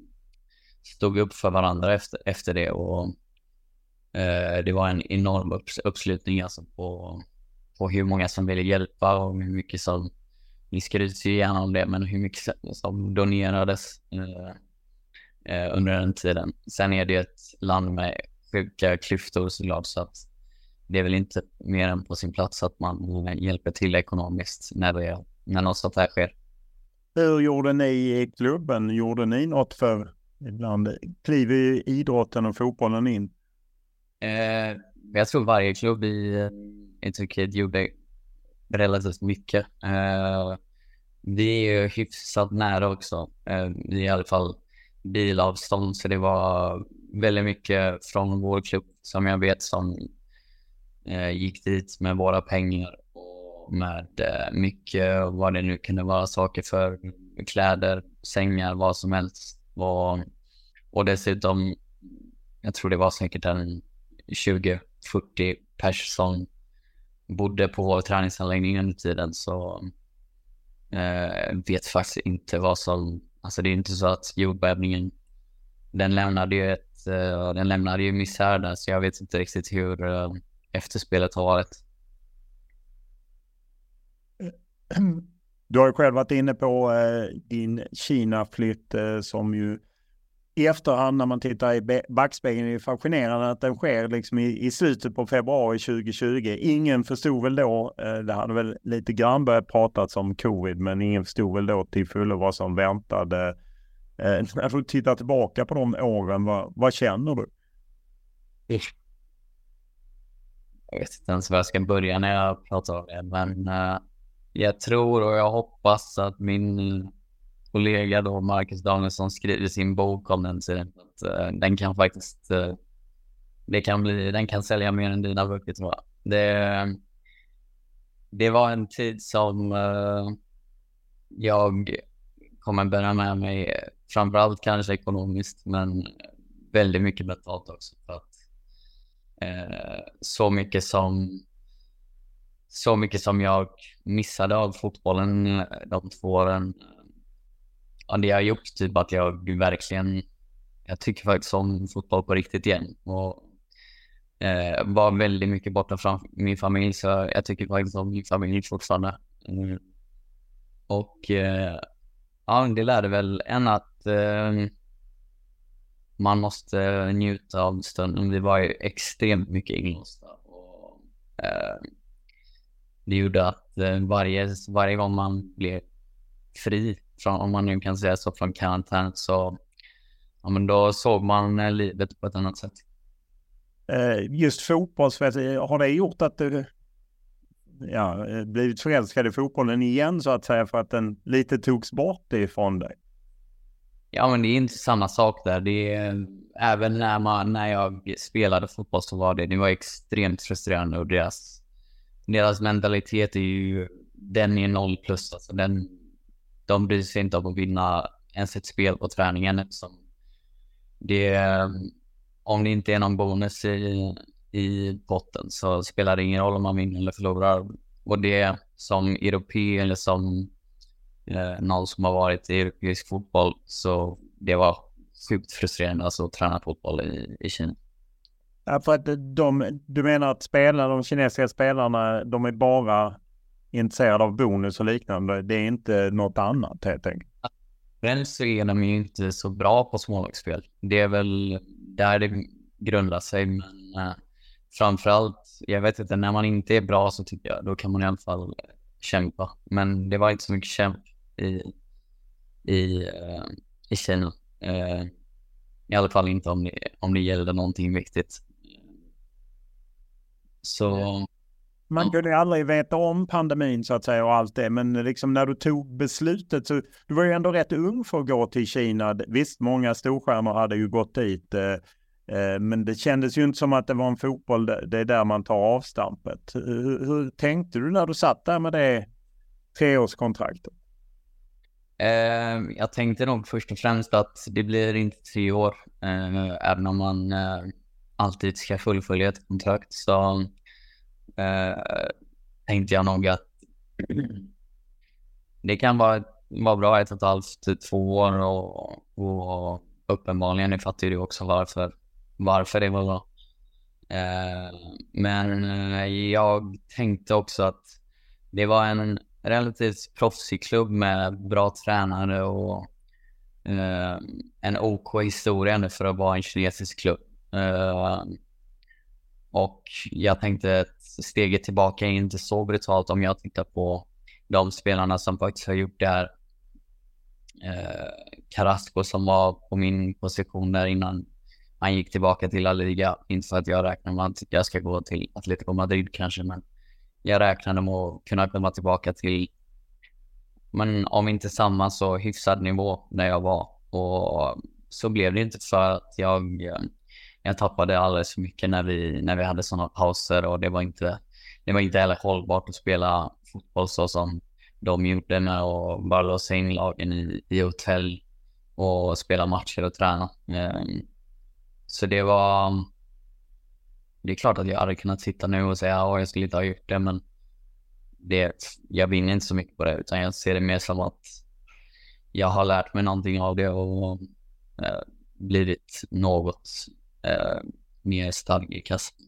stod upp för varandra efter, efter det. Och eh, det var en enorm upps uppslutning alltså på, på hur många som ville hjälpa och hur mycket som, ni skryts ju gärna om det, men hur mycket som donerades. Eh, eh, under den tiden. Sen är det ett land med sjuka klyftor såklart, så att det är väl inte mer än på sin plats att man eh, hjälper till ekonomiskt när, det, när något sånt här sker. Hur gjorde ni i klubben? Gjorde ni något för, ibland kliver ju idrotten och fotbollen in Eh, jag tror varje klubb i, i Turkiet gjorde relativt mycket. Eh, vi är ju hyfsat nära också. Eh, I alla fall bilavstånd, så det var väldigt mycket från vår klubb som jag vet som eh, gick dit med våra pengar och med eh, mycket vad det nu kunde vara saker för kläder, sängar, vad som helst. Och, och dessutom, jag tror det var säkert en 20-40 pers som bodde på vår träningsanläggning under tiden så eh, vet faktiskt inte vad som, alltså det är inte så att jordbävningen, den lämnade ju ett, eh, den lämnade ju misär där så jag vet inte riktigt hur eh, efterspelet har varit. Du har ju själv varit inne på eh, din Kina-flytt eh, som ju i efterhand när man tittar i backspegeln är det fascinerande att den sker liksom i, i slutet på februari 2020. Ingen förstod väl då, eh, det hade väl lite grann börjat pratas om covid, men ingen förstod väl då till fullo vad som väntade. När du tittar tillbaka på de åren, vad, vad känner du? Jag vet inte ens var jag ska börja när jag pratar om det, men eh, jag tror och jag hoppas att min kollega då, Marcus Danielsson, skriver sin bok om den tiden. Att, uh, den kan faktiskt, uh, det kan bli, den kan sälja mer än dina böcker tror jag. Det, det var en tid som uh, jag kommer bära med mig, framförallt kanske ekonomiskt, men väldigt mycket mentalt också. För att, så mycket som så mycket som jag missade av fotbollen de två åren ja, det har gjort typ att jag verkligen, jag tycker faktiskt om fotboll på riktigt igen. Och eh, var väldigt mycket borta från min familj, så jag tycker faktiskt om min familj fortfarande. Mm. Och eh, ja, det lärde väl en att eh, man måste njuta av stunden. Vi var ju extremt mycket inlåsta. Och, eh, det gjorde att eh, varje, varje gång man blev fri från, om man nu kan säga så, från karantän så ja, men då såg man eh, livet på ett annat sätt. Eh, just fotbollsmässigt, har det gjort att du ja, eh, blivit förälskad i fotbollen igen så att säga för att den lite togs bort ifrån dig? Ja, men det är inte samma sak där. Det är, även när, man, när jag spelade fotboll så var det, det var extremt frustrerande och deras, deras mentalitet är ju, den är noll plus. Alltså den, de bryr sig inte om att vinna ens ett spel på träningen liksom. det, eh, om det inte är någon bonus i, i potten så spelar det ingen roll om man vinner eller förlorar. Och det som europé eller som eh, någon som har varit i europeisk fotboll så det var sjukt frustrerande alltså att träna fotboll i, i Kina. Ja, för att de, du menar att spelarna, de kinesiska spelarna, de är bara intresserad av bonus och liknande. Det är inte något annat helt enkelt. Främst så är de ju inte så bra på smålagsspel. Det är väl där det grundar sig. Men äh, framförallt, jag vet inte, när man inte är bra så tycker jag då kan man i alla fall kämpa. Men det var inte så mycket kämp i, i, äh, i Kina. Äh, I alla fall inte om det, om det gällde någonting viktigt. Så man kunde aldrig veta om pandemin så att säga och allt det. Men liksom när du tog beslutet så du var ju ändå rätt ung för att gå till Kina. Visst, många storstjärnor hade ju gått dit. Eh, eh, men det kändes ju inte som att det var en fotboll, det är där man tar avstampet. Hur, hur tänkte du när du satt där med det treårskontraktet? Eh, jag tänkte nog först och främst att det blir inte tre år, även om man alltid ska fullfölja ett kontrakt. Så eh, tänkte jag nog att det kan vara, vara bra ett och ett halvt till två år och, och uppenbarligen fattar ju du också varför, varför det var bra. Eh, men eh, jag tänkte också att det var en relativt proffsig klubb med bra tränare och eh, en OK historia för att vara en kinesisk klubb. Eh, och jag tänkte att steget tillbaka är inte så brutalt om jag tittar på de spelarna som faktiskt har gjort det här. Eh, Carrasco som var på min position där innan han gick tillbaka till La Liga. Inte för att jag räknar med att jag ska gå till Atletico Madrid kanske, men jag räknade med att kunna komma tillbaka till, men om inte samma så hyfsad nivå där jag var. Och så blev det inte för att jag, eh, jag tappade alldeles för mycket när vi, när vi hade sådana pauser och det var inte, det var inte heller hållbart att spela fotboll så som de gjorde med att bara låsa in lagen i, i hotell och spela matcher och träna. Ehm, så det var... Det är klart att jag hade kunnat sitta nu och säga att jag skulle inte ha gjort det, men det, jag vinner inte så mycket på det, utan jag ser det mer som att jag har lärt mig någonting av det och eh, blivit något eh, mer stark i kassan.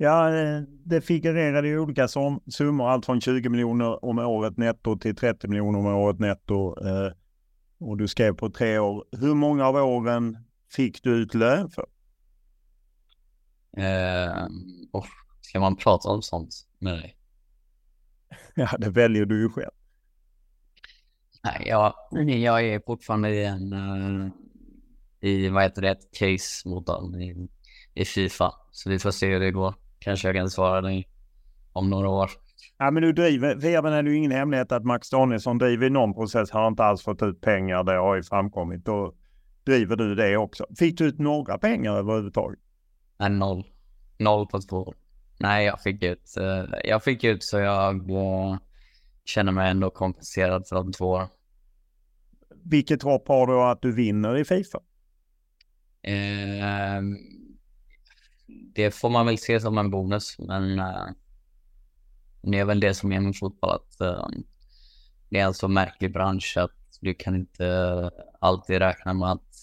Ja, eh, det figurerade ju olika summor, allt från 20 miljoner om året netto till 30 miljoner om året netto. Eh, och du skrev på tre år. Hur många av åren fick du ut lön för? Eh, oh, ska man prata om sånt med dig? [laughs] Ja, det väljer du ju själv. Nej, jag, jag är fortfarande i en, uh, i vad heter det, ett case mot dem i, i Fifa. Så vi får se hur det går. Kanske jag kan svara dig om några år. Ja, men du driver, även är det ju ingen hemlighet att Max Danielsson driver någon process, har inte alls fått ut pengar, det har ju framkommit. Då driver du det också. Fick du ut några pengar överhuvudtaget? Nej, noll. Noll på två år. Nej, jag fick ut, uh, jag fick ut så jag uh, känner mig ändå kompenserad för de två åren. Vilket hopp har du att du vinner i Fifa? Ehm, det får man väl se som en bonus, men uh, det är väl det som är med fotboll, att uh, det är alltså en så märklig bransch att du kan inte alltid räkna med att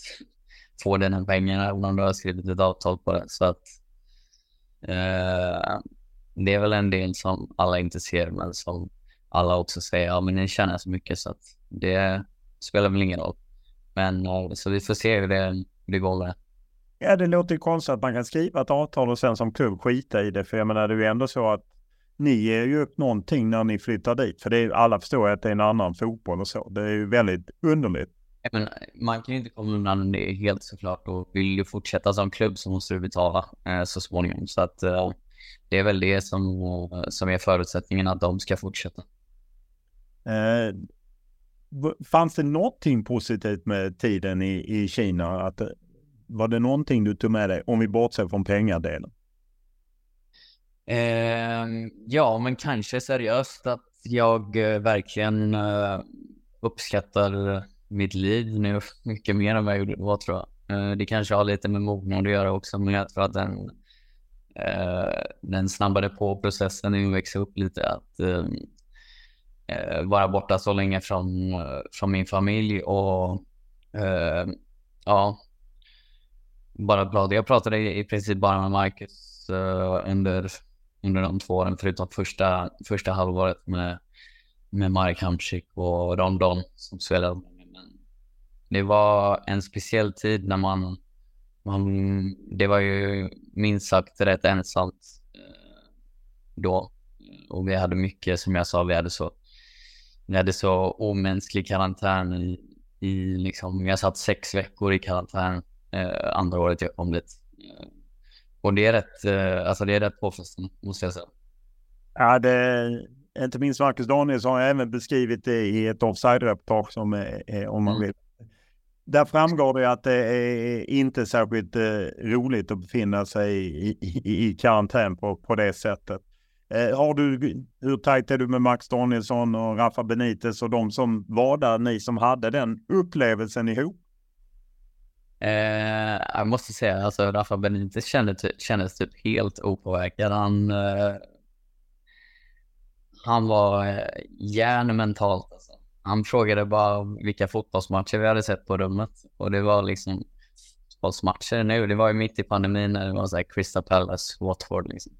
få den här även om du har skrivit ett avtal på det. Så att uh, det är väl en del som alla inte ser, men som alla också säger, ja men ni tjänar så mycket så att det spelar väl ingen roll. Men uh, så vi får se hur det, går med Ja, det låter ju konstigt att man kan skriva ett avtal och sen som klubb skita i det. För jag menar, det är ju ändå så att ni ger ju upp någonting när ni flyttar dit. För det är, alla förstår att det är en annan fotboll och så. Det är ju väldigt underligt. Men man kan ju inte komma undan det helt såklart. Och vill du fortsätta som klubb så måste du betala eh, så småningom. Så att eh, det är väl det som, som är förutsättningen att de ska fortsätta. Eh, fanns det någonting positivt med tiden i, i Kina? Att, eh, var det någonting du tog med dig, om vi bortser från pengadelen? Eh, ja, men kanske seriöst att jag eh, verkligen eh, uppskattar mitt liv nu [laughs] mycket mer än vad jag gjorde då tror jag. Eh, det kanske har lite med mognad att göra också, men jag tror att den, eh, den snabbade på processen när jag växte upp lite. Att ehm, Eh, vara borta så länge från, från min familj och eh, ja, bara prata. Jag pratade i, princip bara med Marcus eh, under under de två åren, förutom första, första halvåret med, med Marek Hamsik och Rondon som spelade. Men det var en speciell tid när man, man det var ju minst sagt rätt ensamt då. Och vi hade mycket, som jag sa, vi hade så, vi hade så omänsklig karantän i, i liksom, jag satt sex veckor i karantän eh, andra året jag kom dit. Eh, och det är rätt, eh, alltså det är rätt påfrestande, måste jag säga. Ja, det, inte minst Marcus Danielsson har även beskrivit det i ett offside-reportage som är, om man mm. vill. Där framgår det att det är inte särskilt eh, roligt att befinna sig i, i, i karantän på, på det sättet. Eh, har du, hur tajt är du med Max Danielsson och Rafa Benitez och de som var där, ni som hade den upplevelsen ihop? Eh, jag måste säga, alltså Rafa Benitez kändes, kändes typ helt opåverkad. Han, eh, han var eh. Alltså. Han frågade bara vilka fotbollsmatcher vi hade sett på rummet. Och det var liksom fotbollsmatcher nu. Det var ju mitt i pandemin när det var så här Crystal Palace, Watford liksom.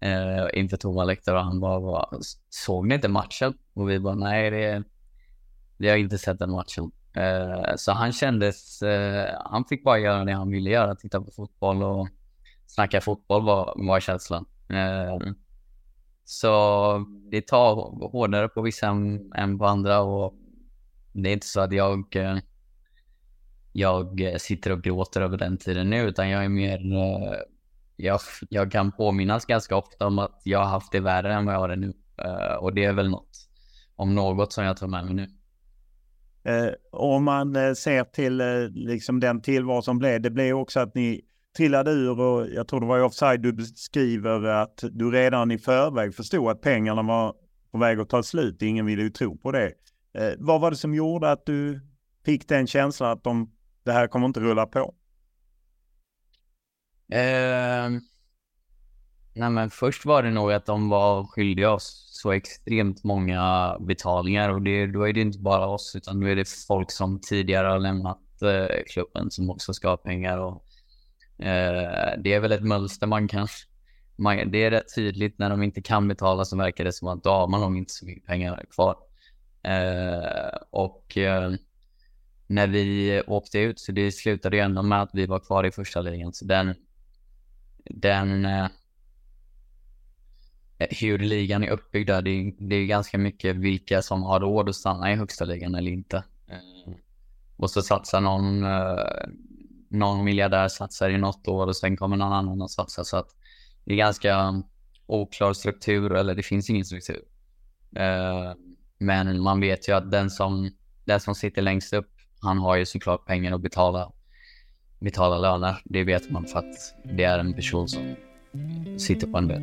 Eh, inför tomma läktare och han bara, bara, såg ni inte matchen? Och vi bara, nej det, vi har inte sett den matchen. Eh, så han kändes, eh, han fick bara göra det han ville göra, titta på fotboll och snacka fotboll var, var känslan. Eh, så det tar hårdare på vissa än, än på andra och det är inte så att jag eh, jag sitter och gråter över den tiden nu, utan jag är mer... Eh, jag, jag kan påminnas ganska ofta om att jag har haft det värre än vad jag har det nu. Uh, och det är väl något, om något, som jag tar med mig nu. Uh, om man uh, ser till liksom den tillvaro som blev, det blev också att ni trillade ur och jag tror det var i offside du beskriver att du redan i förväg förstod att pengarna var på väg att ta slut. Ingen ville ju tro på det. Vad var det som gjorde att du fick den känslan att de, det här kommer inte rulla på? Eh, nej men först var det nog att de var skyldiga oss så extremt många betalningar och det, då är det inte bara oss utan då är det folk som tidigare har lämnat eh, klubben som också ska ha pengar och eh, det är väl ett mönster man kan man, det är rätt tydligt när de inte kan betala så verkar det som att då har man nog inte så mycket pengar kvar. Eh, och eh, när vi åkte ut så det slutade ju ändå med att vi var kvar i första ligan. Så den, den eh, hur ligan är uppbyggd där, det, det är ganska mycket vilka som har råd att stanna i högsta ligan eller inte. Eh, och så satsar någon, eh, någon miljardär satsar i något år och sen kommer någon annan att satsa. Så att det är ganska oklar struktur, eller det finns ingen struktur. Men man vet ju att den som, den som sitter längst upp, han har ju såklart pengar att betala, betala löner. Det vet man för att det är en person som sitter på en del.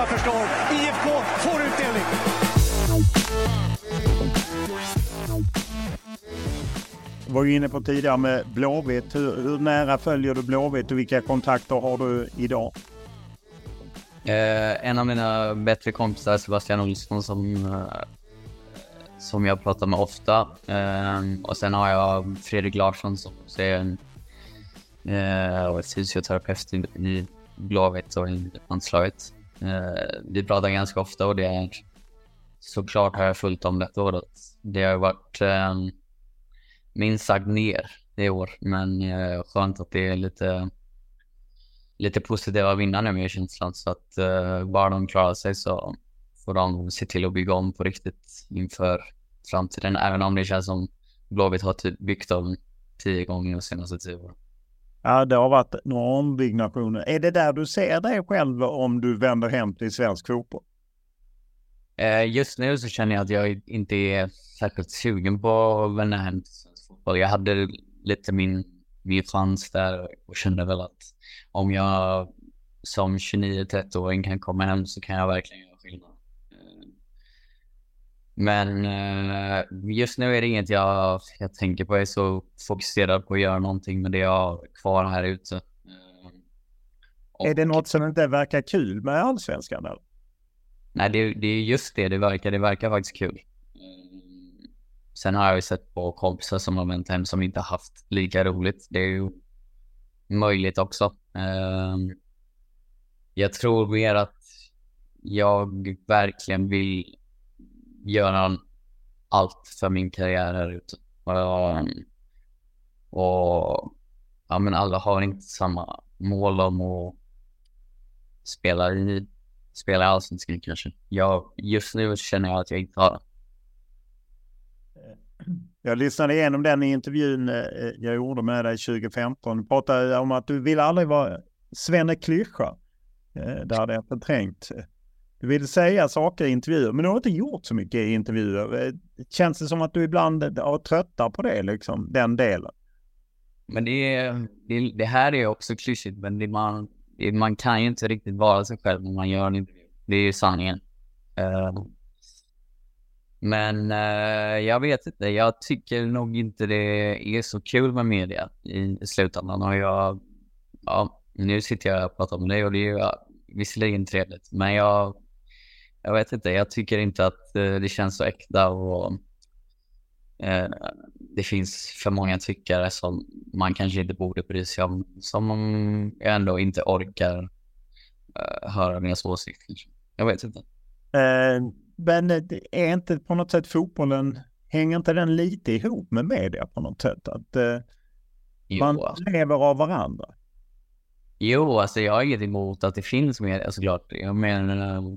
Själva förstår. IFK får utdelning. var ju inne på tidigare med Blåvitt. Hur, hur nära följer du Blåvitt och vilka kontakter har du idag? Eh, en av mina bättre kompisar, Sebastian Olsson, som, eh, som jag pratar med ofta. Eh, och sen har jag Fredrik Larsson som är en eh, fysioterapeut i Blåvitt och i landslaget. Eh, vi pratar ganska ofta och det är såklart har jag följt om detta året. Det har varit eh, minst sagt ner i år, men eh, skönt att det är lite lite positiva vinnare med känslan. Så att eh, bara de klarar sig så får de se till att bygga om på riktigt inför framtiden. Även om det känns som Blåvitt har typ byggt om tio gånger de senaste tio åren. Ja, det har varit några ombyggnationer. Är det där du ser dig själv om du vänder hem till svensk fotboll? Eh, just nu så känner jag att jag inte är särskilt sugen på att vända hem till svensk fotboll. Jag hade lite min, min chans där och kände väl att om jag som 29-30-åring kan komma hem så kan jag verkligen. Men uh, just nu är det inget jag, jag tänker på. Jag är så fokuserad på att göra någonting med det jag har kvar här ute. Uh, är det något som inte verkar kul med allsvenskan? Eller? Nej, det, det är just det det verkar. Det verkar faktiskt kul. Sen har jag ju sett på kompisar som har vänt hem som inte haft lika roligt. Det är ju möjligt också. Ehm, jag tror mer att jag verkligen vill göra allt för min karriär här ute. Ehm, och ja, men alla har inte samma mål om att spela i, spela i allsvenskan kanske. Jag, just nu känner jag att jag inte har det. Eh, [clears throat] jag lyssnade igenom den intervjun eh, jag gjorde med dig 2015. Du pratade om att du ville aldrig vara Svenne Klyscha. Eh, det hade jag förträngt. Du vill säga saker i intervjuer, men du har inte gjort så mycket i intervjuer. Eh, känns det som att du ibland eh, har tröttar på det, liksom, den delen? Men det, är, det, det här är också klyschigt, men det man, det, man kan ju inte riktigt vara sig själv när man gör en intervju. Det är ju sanningen. Uh, men uh, jag vet inte, jag tycker nog inte det är så kul med media i slutändan. Och jag, ja, nu sitter jag och pratar med dig och det är ju visserligen trevligt, men jag, jag vet inte, jag tycker inte att uh, det känns så äkta och uh, det finns för många tyckare som man kanske inte borde bry sig om, som jag ändå inte orkar höra deras åsikter. Jag vet inte. Men är inte på något sätt fotbollen, hänger inte den lite ihop med media på något sätt? Att eh, man lever av varandra? Jo, alltså jag har inget emot att det finns media såklart. Jag menar,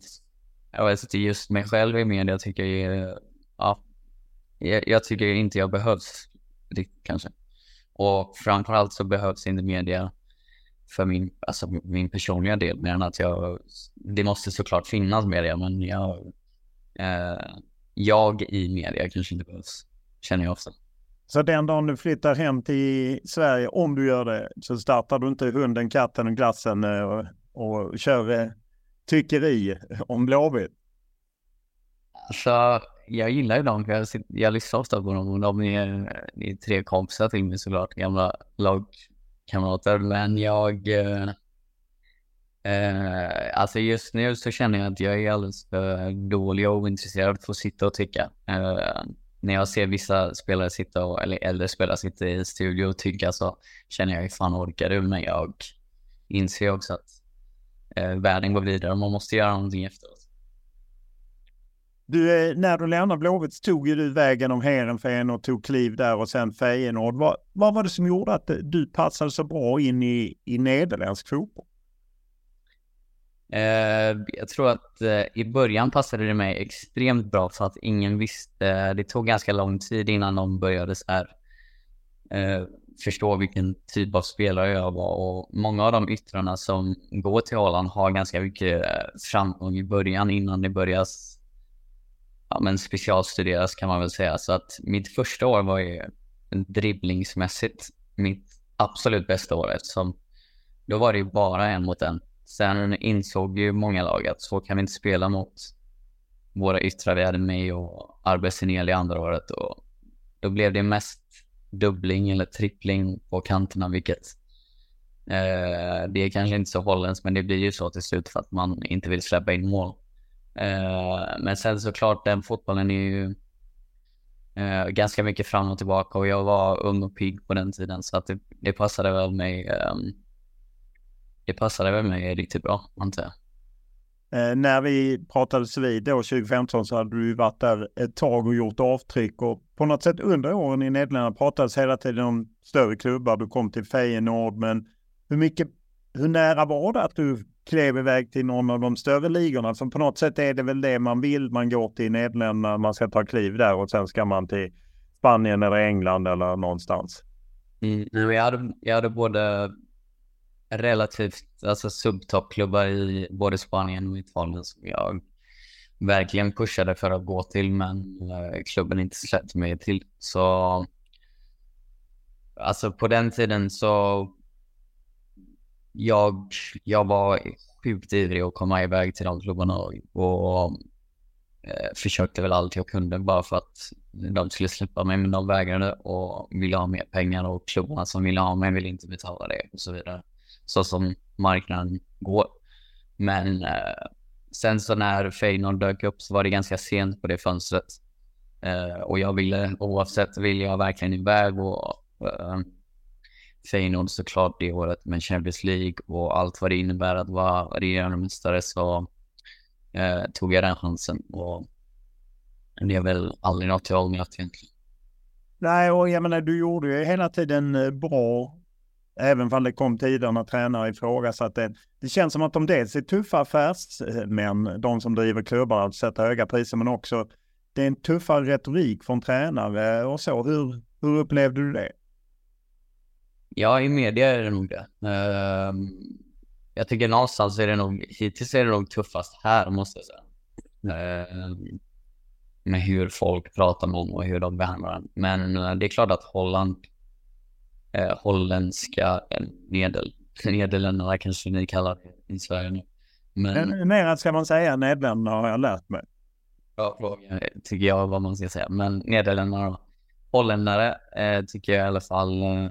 jag vet inte, just mig själv i media tycker jag, ja, jag, jag tycker inte jag behövs riktigt kanske. Och framförallt så behövs inte media för min, alltså min personliga del, mer än att jag, det måste såklart finnas media, men jag eh, jag i media kanske inte behövs, känner jag ofta. Så den dagen du flyttar hem till Sverige, om du gör det, så startar du inte hunden, katten och glassen eh, och, och kör eh, tyckeri om Blåvitt? Alltså, jag gillar ju dem, för jag, jag lyssnar ofta på dem och de är, är tre kompisar till mig såklart, gamla lagkamrater. Men jag, eh, Eh, alltså just nu så känner jag att jag är alldeles för dålig och ointresserad för att sitta och tycka. Eh, när jag ser vissa spelare sitta, och, eller äldre spelare sitta i studio och tycka så känner jag hur fan orkar du? Men jag inser också att eh, världen går vidare man måste göra någonting efteråt. Du, eh, när du lämnade Blåvitt tog ju du vägen om Heerenveen och tog kliv där och sen Feyenoord. Vad, vad var det som gjorde att du passade så bra in i, i nederländsk fotboll? Eh, jag tror att eh, i början passade det mig extremt bra för att ingen visste. Det tog ganska lång tid innan de började så här, eh, förstå vilken typ av spelare jag var. Och många av de yttrarna som går till Holland har ganska mycket eh, framgång i början innan det börjar ja, men specialstuderas kan man väl säga. Så att mitt första år var ju dribblingsmässigt mitt absolut bästa år eftersom då var det ju bara en mot en Sen insåg ju många lag att så kan vi inte spela mot våra yttrar. Vi hade mig och Arbesenel i andra året och då blev det mest dubbling eller trippling på kanterna, vilket eh, det är kanske inte så holländskt, men det blir ju så till slut för att man inte vill släppa in mål. Eh, men sen såklart, den fotbollen är ju eh, ganska mycket fram och tillbaka och jag var ung och pigg på den tiden så att det, det passade väl mig ehm, det passade väl mig riktigt bra, antar jag. Eh, när vi pratades vid då 2015 så hade du varit där ett tag och gjort avtryck och på något sätt under åren i Nederländerna pratades hela tiden om större klubbar. Du kom till Feyenoord, men hur mycket, hur nära var det att du klev iväg till någon av de större ligorna? För på något sätt är det väl det man vill. Man går till Nederländerna, man ska ta kliv där och sen ska man till Spanien eller England eller någonstans. Mm, jag, hade, jag hade både relativt alltså subtoppklubbar i både Spanien och Italien som jag verkligen pushade för att gå till, men eh, klubben inte släppte mig till. Så alltså på den tiden så jag, jag var sjukt ivrig att komma iväg till de klubbarna och, och eh, försökte väl allt jag kunde bara för att de skulle släppa mig, men de vägrade och ville ha mer pengar och klubbarna som ville ha mig ville inte betala det och så vidare. Så som marknaden går. Men eh, sen så när Feyenoord dök upp så var det ganska sent på det fönstret. Eh, och jag ville, oavsett, ville jag verkligen iväg och eh, Feyenoord såklart det året med Champions League och allt vad det innebär att vara regerande mästare så eh, tog jag den chansen. Och det är väl aldrig något jag ångrat egentligen. Nej, och jag menar du gjorde ju hela tiden eh, bra Även om det kom tider när tränare ifrågasatte. Det, det känns som att de dels är tuffa affärsmän, de som driver klubbar och sätter höga priser, men också det är en tuffare retorik från tränare och så. Hur, hur upplevde du det? Ja, i media är det nog det. Uh, jag tycker någonstans är det nog, hittills är det nog tuffast här måste jag säga. Uh, med hur folk pratar om och hur de behandlar honom. Men uh, det är klart att Holland, uh, holländska Nedel, Nederländerna kanske ni kallar det i Sverige nu. Men... Mer ska man säga Nederländerna har jag lärt mig. Bra fråga, tycker jag vad man ska säga. Men Nederländerna då. Holländare eh, tycker jag i alla fall eh,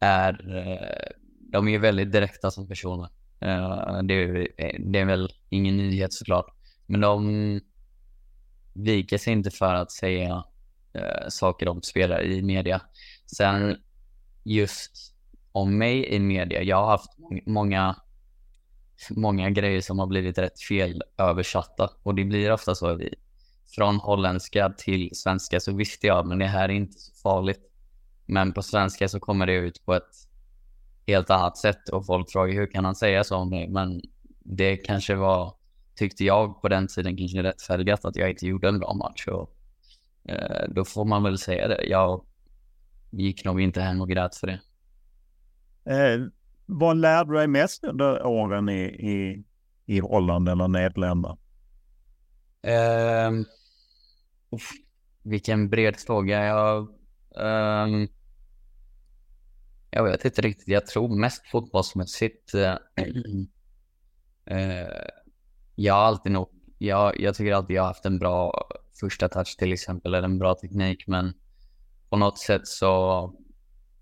är, eh, de är väldigt direkta som personer. Eh, det, är, det är väl ingen nyhet såklart. Men de viker sig inte för att säga eh, saker om spelare i media. Sen just om mig i media, jag har haft många många grejer som har blivit rätt fel översatta och det blir ofta så. Från holländska till svenska så visste jag, men det här är inte så farligt. Men på svenska så kommer det ut på ett helt annat sätt och folk frågar hur kan han säga så om mig? Men det kanske var, tyckte jag på den tiden, kanske rättfärdigat att jag inte gjorde en bra match. Och, eh, då får man väl säga det. Jag gick nog inte hem och grät för det. Eh, vad lärde du dig mest under åren i, i, i Holland eller Nederländerna? Um, vilken bred fråga. Jag, um, jag vet inte riktigt. Jag tror mest fotbollsmässigt. Uh, uh, jag har alltid nog, jag, jag tycker alltid jag har haft en bra första touch till exempel, eller en bra teknik, men på något sätt så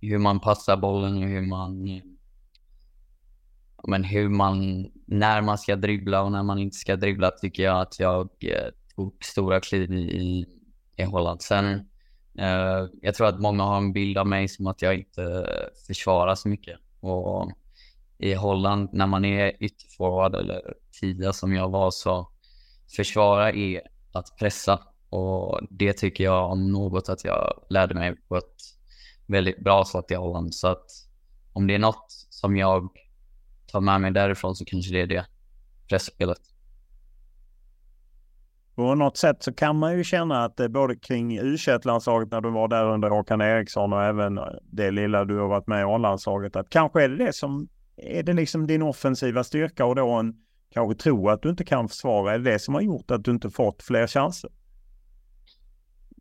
hur man passar bollen och hur man men hur man, när man ska dribbla och när man inte ska dribbla tycker jag att jag eh, tog stora kliv i, i Holland. Sen, eh, jag tror att många har en bild av mig som att jag inte försvarar så mycket. Och i Holland, när man är ytterforward eller tidigare som jag var, så försvara är att pressa. Och det tycker jag om något att jag lärde mig på ett väldigt bra sätt i Holland. Så att om det är något som jag tar med mig därifrån så kanske det är det pressspelet. På något sätt så kan man ju känna att det både kring u landslaget när du var där under Håkan Eriksson och även det lilla du har varit med i A-landslaget att kanske är det det som är det liksom din offensiva styrka och då en kanske tro att du inte kan försvara. Är det det som har gjort att du inte fått fler chanser?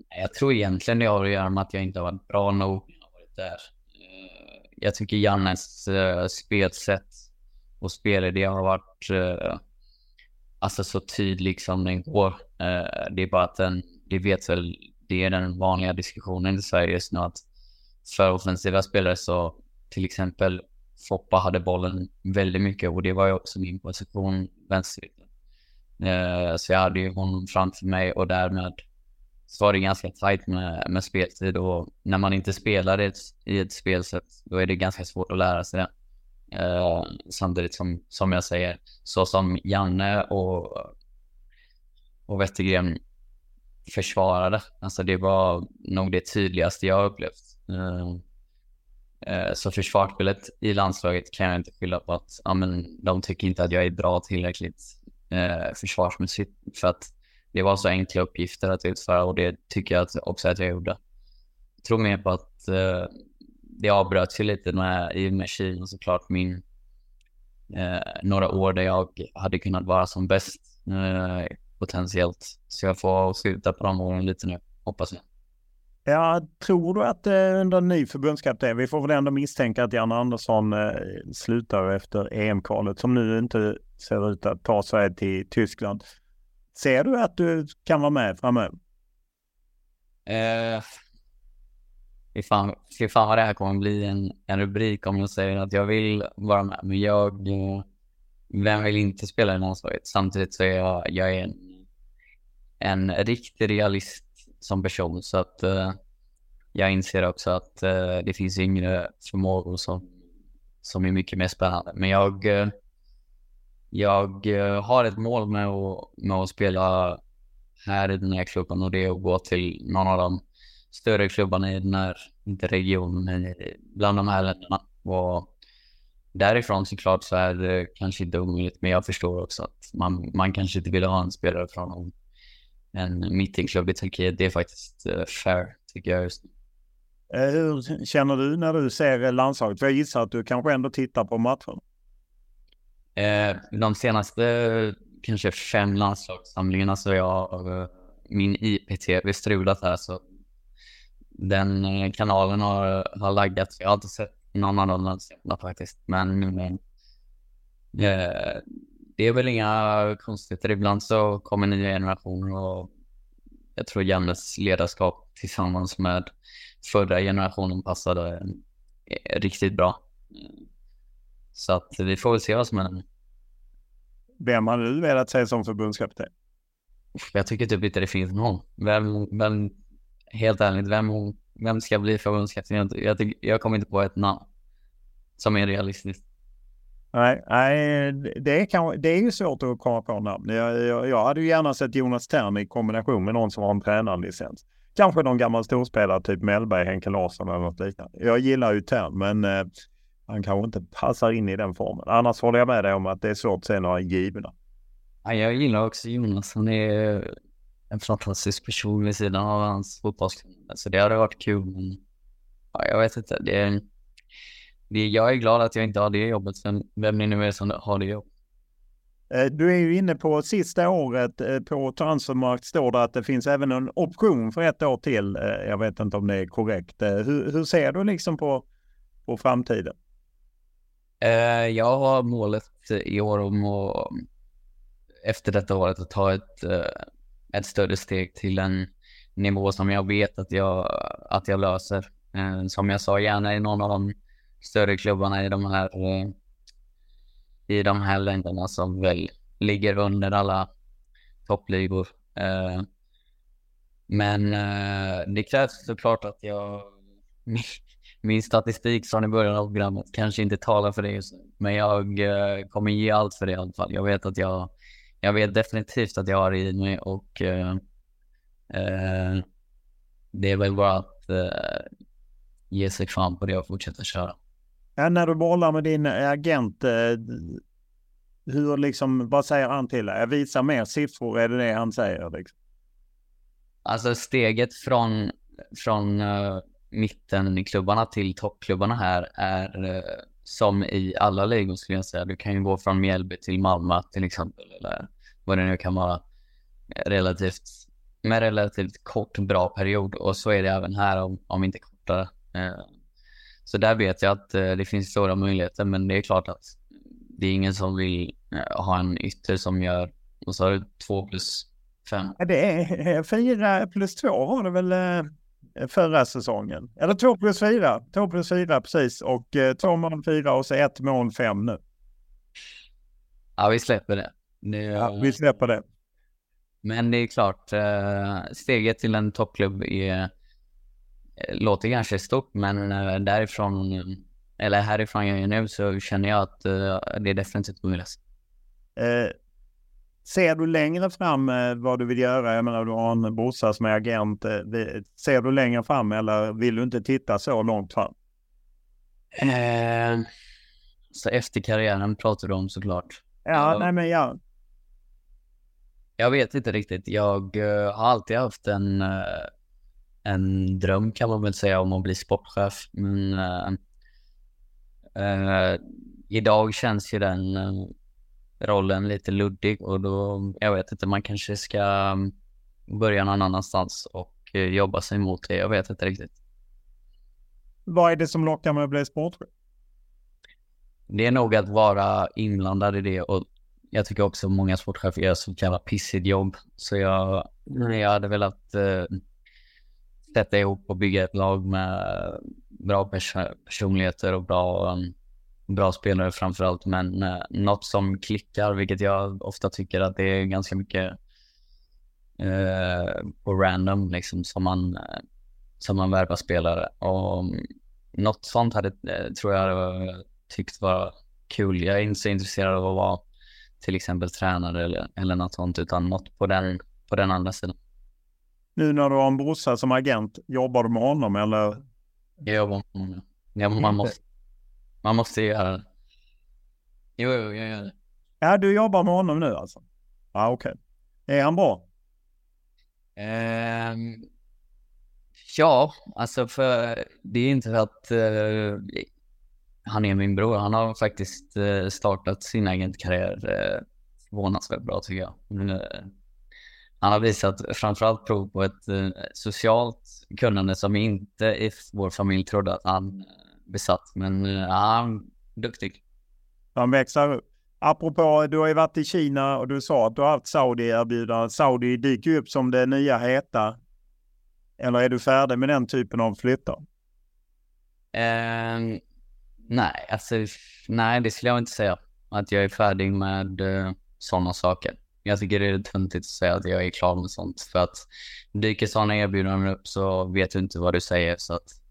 Jag tror egentligen det har att göra med att jag inte har varit bra nog. Jag, varit där. Eh, jag tycker Jannes uh, spelsätt och spelidé har varit eh, alltså så tydlig som den går. Det är bara att den, det vet väl, det är den vanliga diskussionen i Sverige just nu att för offensiva spelare så till exempel Foppa hade bollen väldigt mycket och det var ju också min position vänsterytter. Så jag hade ju honom framför mig och därmed så var det ganska tajt med, med speltid och när man inte spelar i ett, i ett spelsätt då är det ganska svårt att lära sig det. Eh, samtidigt som, som jag säger, så som Janne och, och Wettergren försvarade. Alltså det var nog det tydligaste jag upplevt. Eh, eh, så försvarsspelet i landslaget kan jag inte skylla på att ja, men, de tycker inte att jag är bra tillräckligt eh, försvarsmässigt. För att det var så enkla uppgifter att utföra och det tycker jag också att jag gjorde. Jag tror mer på att eh, det avbröts ju lite med, i och med Kina såklart min eh, några år där jag hade kunnat vara som bäst eh, potentiellt. Så jag får skjuta på de åren lite nu, hoppas jag. Ja, tror du att eh, under ny förbundskapten, vi får väl ändå misstänka att Janne Andersson eh, slutar efter EM-kvalet som nu inte ser ut att ta sig till Tyskland. Ser du att du kan vara med framöver? Eh, fy, fan, fy fan vad det här kommer bli en, en rubrik om jag säger att jag vill vara med. Men jag, vem vill inte spela i landslaget? Samtidigt så är jag, jag är en, en riktig realist som person. Så att eh, jag inser också att eh, det finns yngre förmågor som, som är mycket mer spännande. Men jag, eh, jag eh, har ett mål med att, med att spela här i den här klubben och det är att gå till någon av de större klubbarna i den här, inte regionen, men bland de här länderna. Och därifrån såklart så är det kanske inte omöjligt, men jag förstår också att man, man kanske inte vill ha en spelare från en, en mittenklubb i Turkiet. Det är faktiskt eh, fair, tycker jag just nu. Eh, hur känner du när du ser landslaget? För jag gissar att du kanske ändå tittar på matcherna. Eh, de senaste kanske fem landslagssamlingarna så jag eh, min IPTV strulat här så den eh, kanalen har, har laggat. Jag har inte sett någon av de landslagarna faktiskt. Men uh, det är väl inga konstigheter. Ibland så kommer nya generationer och jag tror Jannes ledarskap tillsammans med förra generationen passade riktigt bra. Så att vi får väl se vad som händer. Vem hade du velat se som förbundskapten? Jag tycker typ inte det finns någon. Vem, vem helt ärligt, vem, vem ska bli förbundskapten? Jag, jag, jag kommer inte på ett namn som är realistiskt. Nej, nej det, är kan, det är ju svårt att komma på namn. Jag, jag, jag hade ju gärna sett Jonas Tern i kombination med någon som har en tränarlicens. Kanske någon gammal storspelare, typ Mellberg, Henke Larsson eller något liknande. Jag gillar ju Tern, men eh, han kanske inte passar in i den formen. Annars håller jag med dig om att det är svårt att se några givna. Ja, jag gillar också Jonas. Han är en fantastisk person vid sidan av hans fotbollskunnande. Så det hade varit kul. Men ja, jag vet inte. Det är, det, jag är glad att jag inte har det jobbet. Sen vem det nu är som har det jobbet. Eh, du är ju inne på sista året eh, på Transfermarkt står det att det finns även en option för ett år till. Eh, jag vet inte om det är korrekt. Hur, hur ser du liksom på, på framtiden? Eh, jag har målet i år om att efter detta året att ta ett, eh, ett större steg till en nivå som jag vet att jag, att jag löser. Eh, som jag sa, gärna i någon av de större klubbarna i de här i de här länderna som väl ligger under alla toppligor. Men det krävs såklart att jag... [laughs] Min statistik från i början av programmet kanske inte talar för det just nu. Men jag eh, kommer ge allt för det i alla fall. Jag vet att jag... Jag vet definitivt att jag har i mig och eh, det är väl bara att eh, ge sig fram på det och fortsätta köra. Ja, när du bollar med din agent, eh, hur liksom, vad säger han till dig? Visa mer siffror, är det det han säger? Liksom? Alltså steget från, från mittenklubbarna till toppklubbarna här är eh, som i alla ligor skulle jag säga. Du kan ju gå från Mjällby till Malmö till exempel, eller vad det nu kan vara. Relativt, med relativt kort bra period och så är det även här om, om inte kortare. Eh, så där vet jag att eh, det finns stora möjligheter, men det är klart att det är ingen som vill ha en ytter som gör, vad sa du två plus fem. Det är fyra plus två var det väl förra säsongen? Eller två plus fyra, två plus fyra precis och två mål fyra och så ett mål fem nu. Ja, vi släpper det. det ja, vi släpper det. Men det är klart, steget till en toppklubb är låter kanske stort, men eh, därifrån, eller härifrån jag är nu, så känner jag att eh, det är definitivt möjligt. Eh, ser du längre fram vad du vill göra? Jag menar, du har en brorsa som är agent. ser du längre fram eller vill du inte titta så långt fram? Eh, så efter karriären pratar du om såklart. Ja, jag, nej men ja. Jag vet inte riktigt. Jag uh, har alltid haft en uh, en dröm kan man väl säga om att bli sportchef. Men äh, idag känns ju den rollen lite luddig och då, jag vet inte, man kanske ska mm, börja någon annanstans och jobba sig mot det. Jag vet inte riktigt. Vad är det som lockar med att bli sportchef? Det är nog att vara inblandad i det och jag tycker också många sportchefer gör så jävla pissigt jobb. Så jag, jag hade velat eh, sätta ihop och bygga ett lag med bra pers personligheter och bra, um, bra spelare framför allt. Men eh, något som klickar, vilket jag ofta tycker att det är ganska mycket eh, på random liksom som man, eh, som man värvar spelare. Och um, något sånt hade, eh, tror jag hade tyckt var kul. Jag är inte så intresserad av att vara till exempel tränare eller, eller något sånt, utan något på den, på den andra sidan. Nu när du har en brorsa som agent, jobbar du med honom eller? Jag jobbar med honom, ja. Man måste, man måste göra det. Jo, jo, jag gör det. Ja, du jobbar med honom nu alltså? Ja, okej. Okay. Är han bra? Um, ja, alltså för det är inte för att uh, han är min bror. Han har faktiskt uh, startat sin agentkarriär uh, förvånansvärt bra tycker jag. Uh, han har visat framförallt prov på ett socialt kunnande som inte i vår familj trodde att han besatt. Men han är duktig. Han växer upp. Apropå, du har ju varit i Kina och du sa att du har haft Saudi-erbjudande. Saudi dyker ju upp som det nya heta. Eller är du färdig med den typen av flyttar? Uh, nej, alltså nej, det skulle jag inte säga. Att jag är färdig med uh, sådana saker. Jag tycker det är töntigt att säga att jag är klar med sånt. För att dyker sådana erbjudanden upp så vet du inte vad du säger. Så att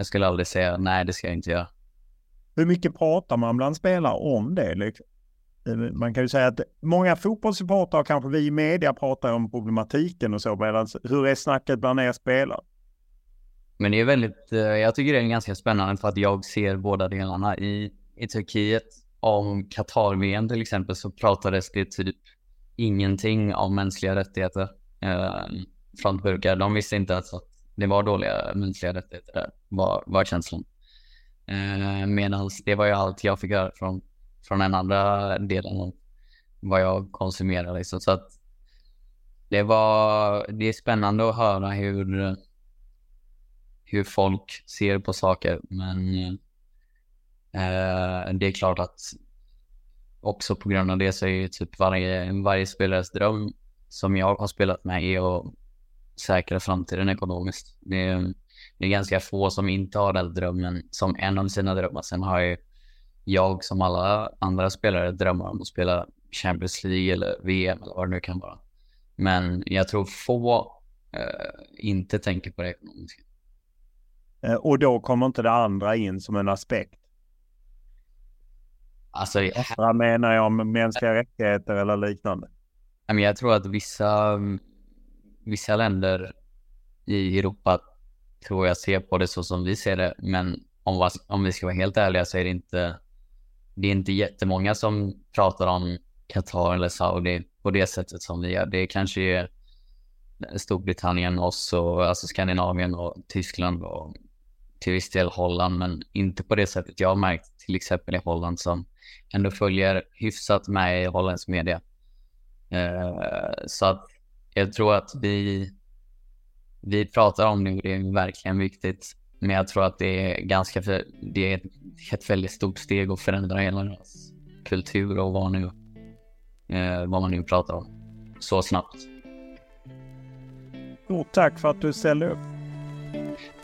jag skulle aldrig säga nej, det ska jag inte göra. Hur mycket pratar man bland spelare om det? Liksom? Man kan ju säga att många fotbollssupportrar, kanske vi i media, pratar om problematiken och så. Medan hur är snacket bland er spelare? Men det är väldigt, jag tycker det är ganska spännande för att jag ser båda delarna. I, i Turkiet om Qatar-VM till exempel så pratades det typ ingenting om mänskliga rättigheter eh, från burkar. De visste inte ens att det var dåliga mänskliga rättigheter där, var, var känslan. Eh, Medan det var ju allt jag fick höra från, från den andra delen av vad jag konsumerade. Liksom. Så att det var, det är spännande att höra hur, hur folk ser på saker. Men eh, det är klart att också på grund av det så är ju typ varje, varje spelares dröm som jag har spelat med är att säkra framtiden ekonomiskt. Det är, det är ganska få som inte har den drömmen som en av sina drömmar. Sen har ju jag som alla andra spelare drömmar om att spela Champions League eller VM eller vad det nu kan vara. Men jag tror få eh, inte tänker på det ekonomiska. Eh, och då kommer inte det andra in som en aspekt? Alltså, jag... Vad menar jag med mänskliga rättigheter eller liknande? Jag tror att vissa, vissa länder i Europa tror jag ser på det så som vi ser det. Men om, om vi ska vara helt ärliga så är det inte, det är inte jättemånga som pratar om Qatar eller Saudi på det sättet som vi gör. Det kanske är Storbritannien, oss och alltså Skandinavien och Tyskland och till viss del Holland, men inte på det sättet jag har märkt till exempel i Holland som ändå följer hyfsat med i holländsk media. Eh, så att jag tror att vi, vi pratar om det och det är verkligen viktigt. Men jag tror att det är ganska, det är ett väldigt stort steg att förändra hela deras kultur och vad, nu, uh, vad man nu pratar om så snabbt. Stort tack för att du ställde upp.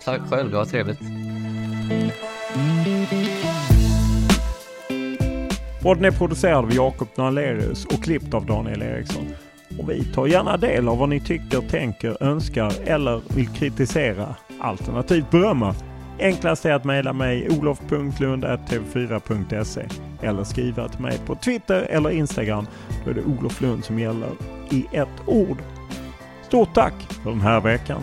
Tack själv, det var trevligt. Podden är producerad av Jakob Nalerius och klippt av Daniel Eriksson. Och vi tar gärna del av vad ni tycker, tänker, önskar eller vill kritisera alternativt berömma. Enklast är att mejla mig olof.lund.tv4.se eller skriva till mig på Twitter eller Instagram. Då är det Olof Lund som gäller i ett ord. Stort tack för den här veckan.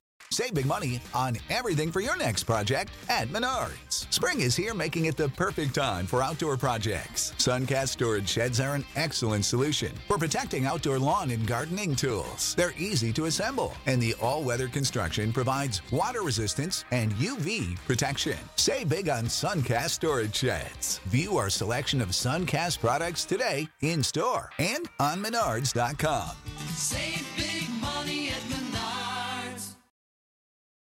Save big money on everything for your next project at Menards. Spring is here, making it the perfect time for outdoor projects. Suncast storage sheds are an excellent solution for protecting outdoor lawn and gardening tools. They're easy to assemble, and the all weather construction provides water resistance and UV protection. Save big on Suncast storage sheds. View our selection of Suncast products today in store and on Menards.com. Save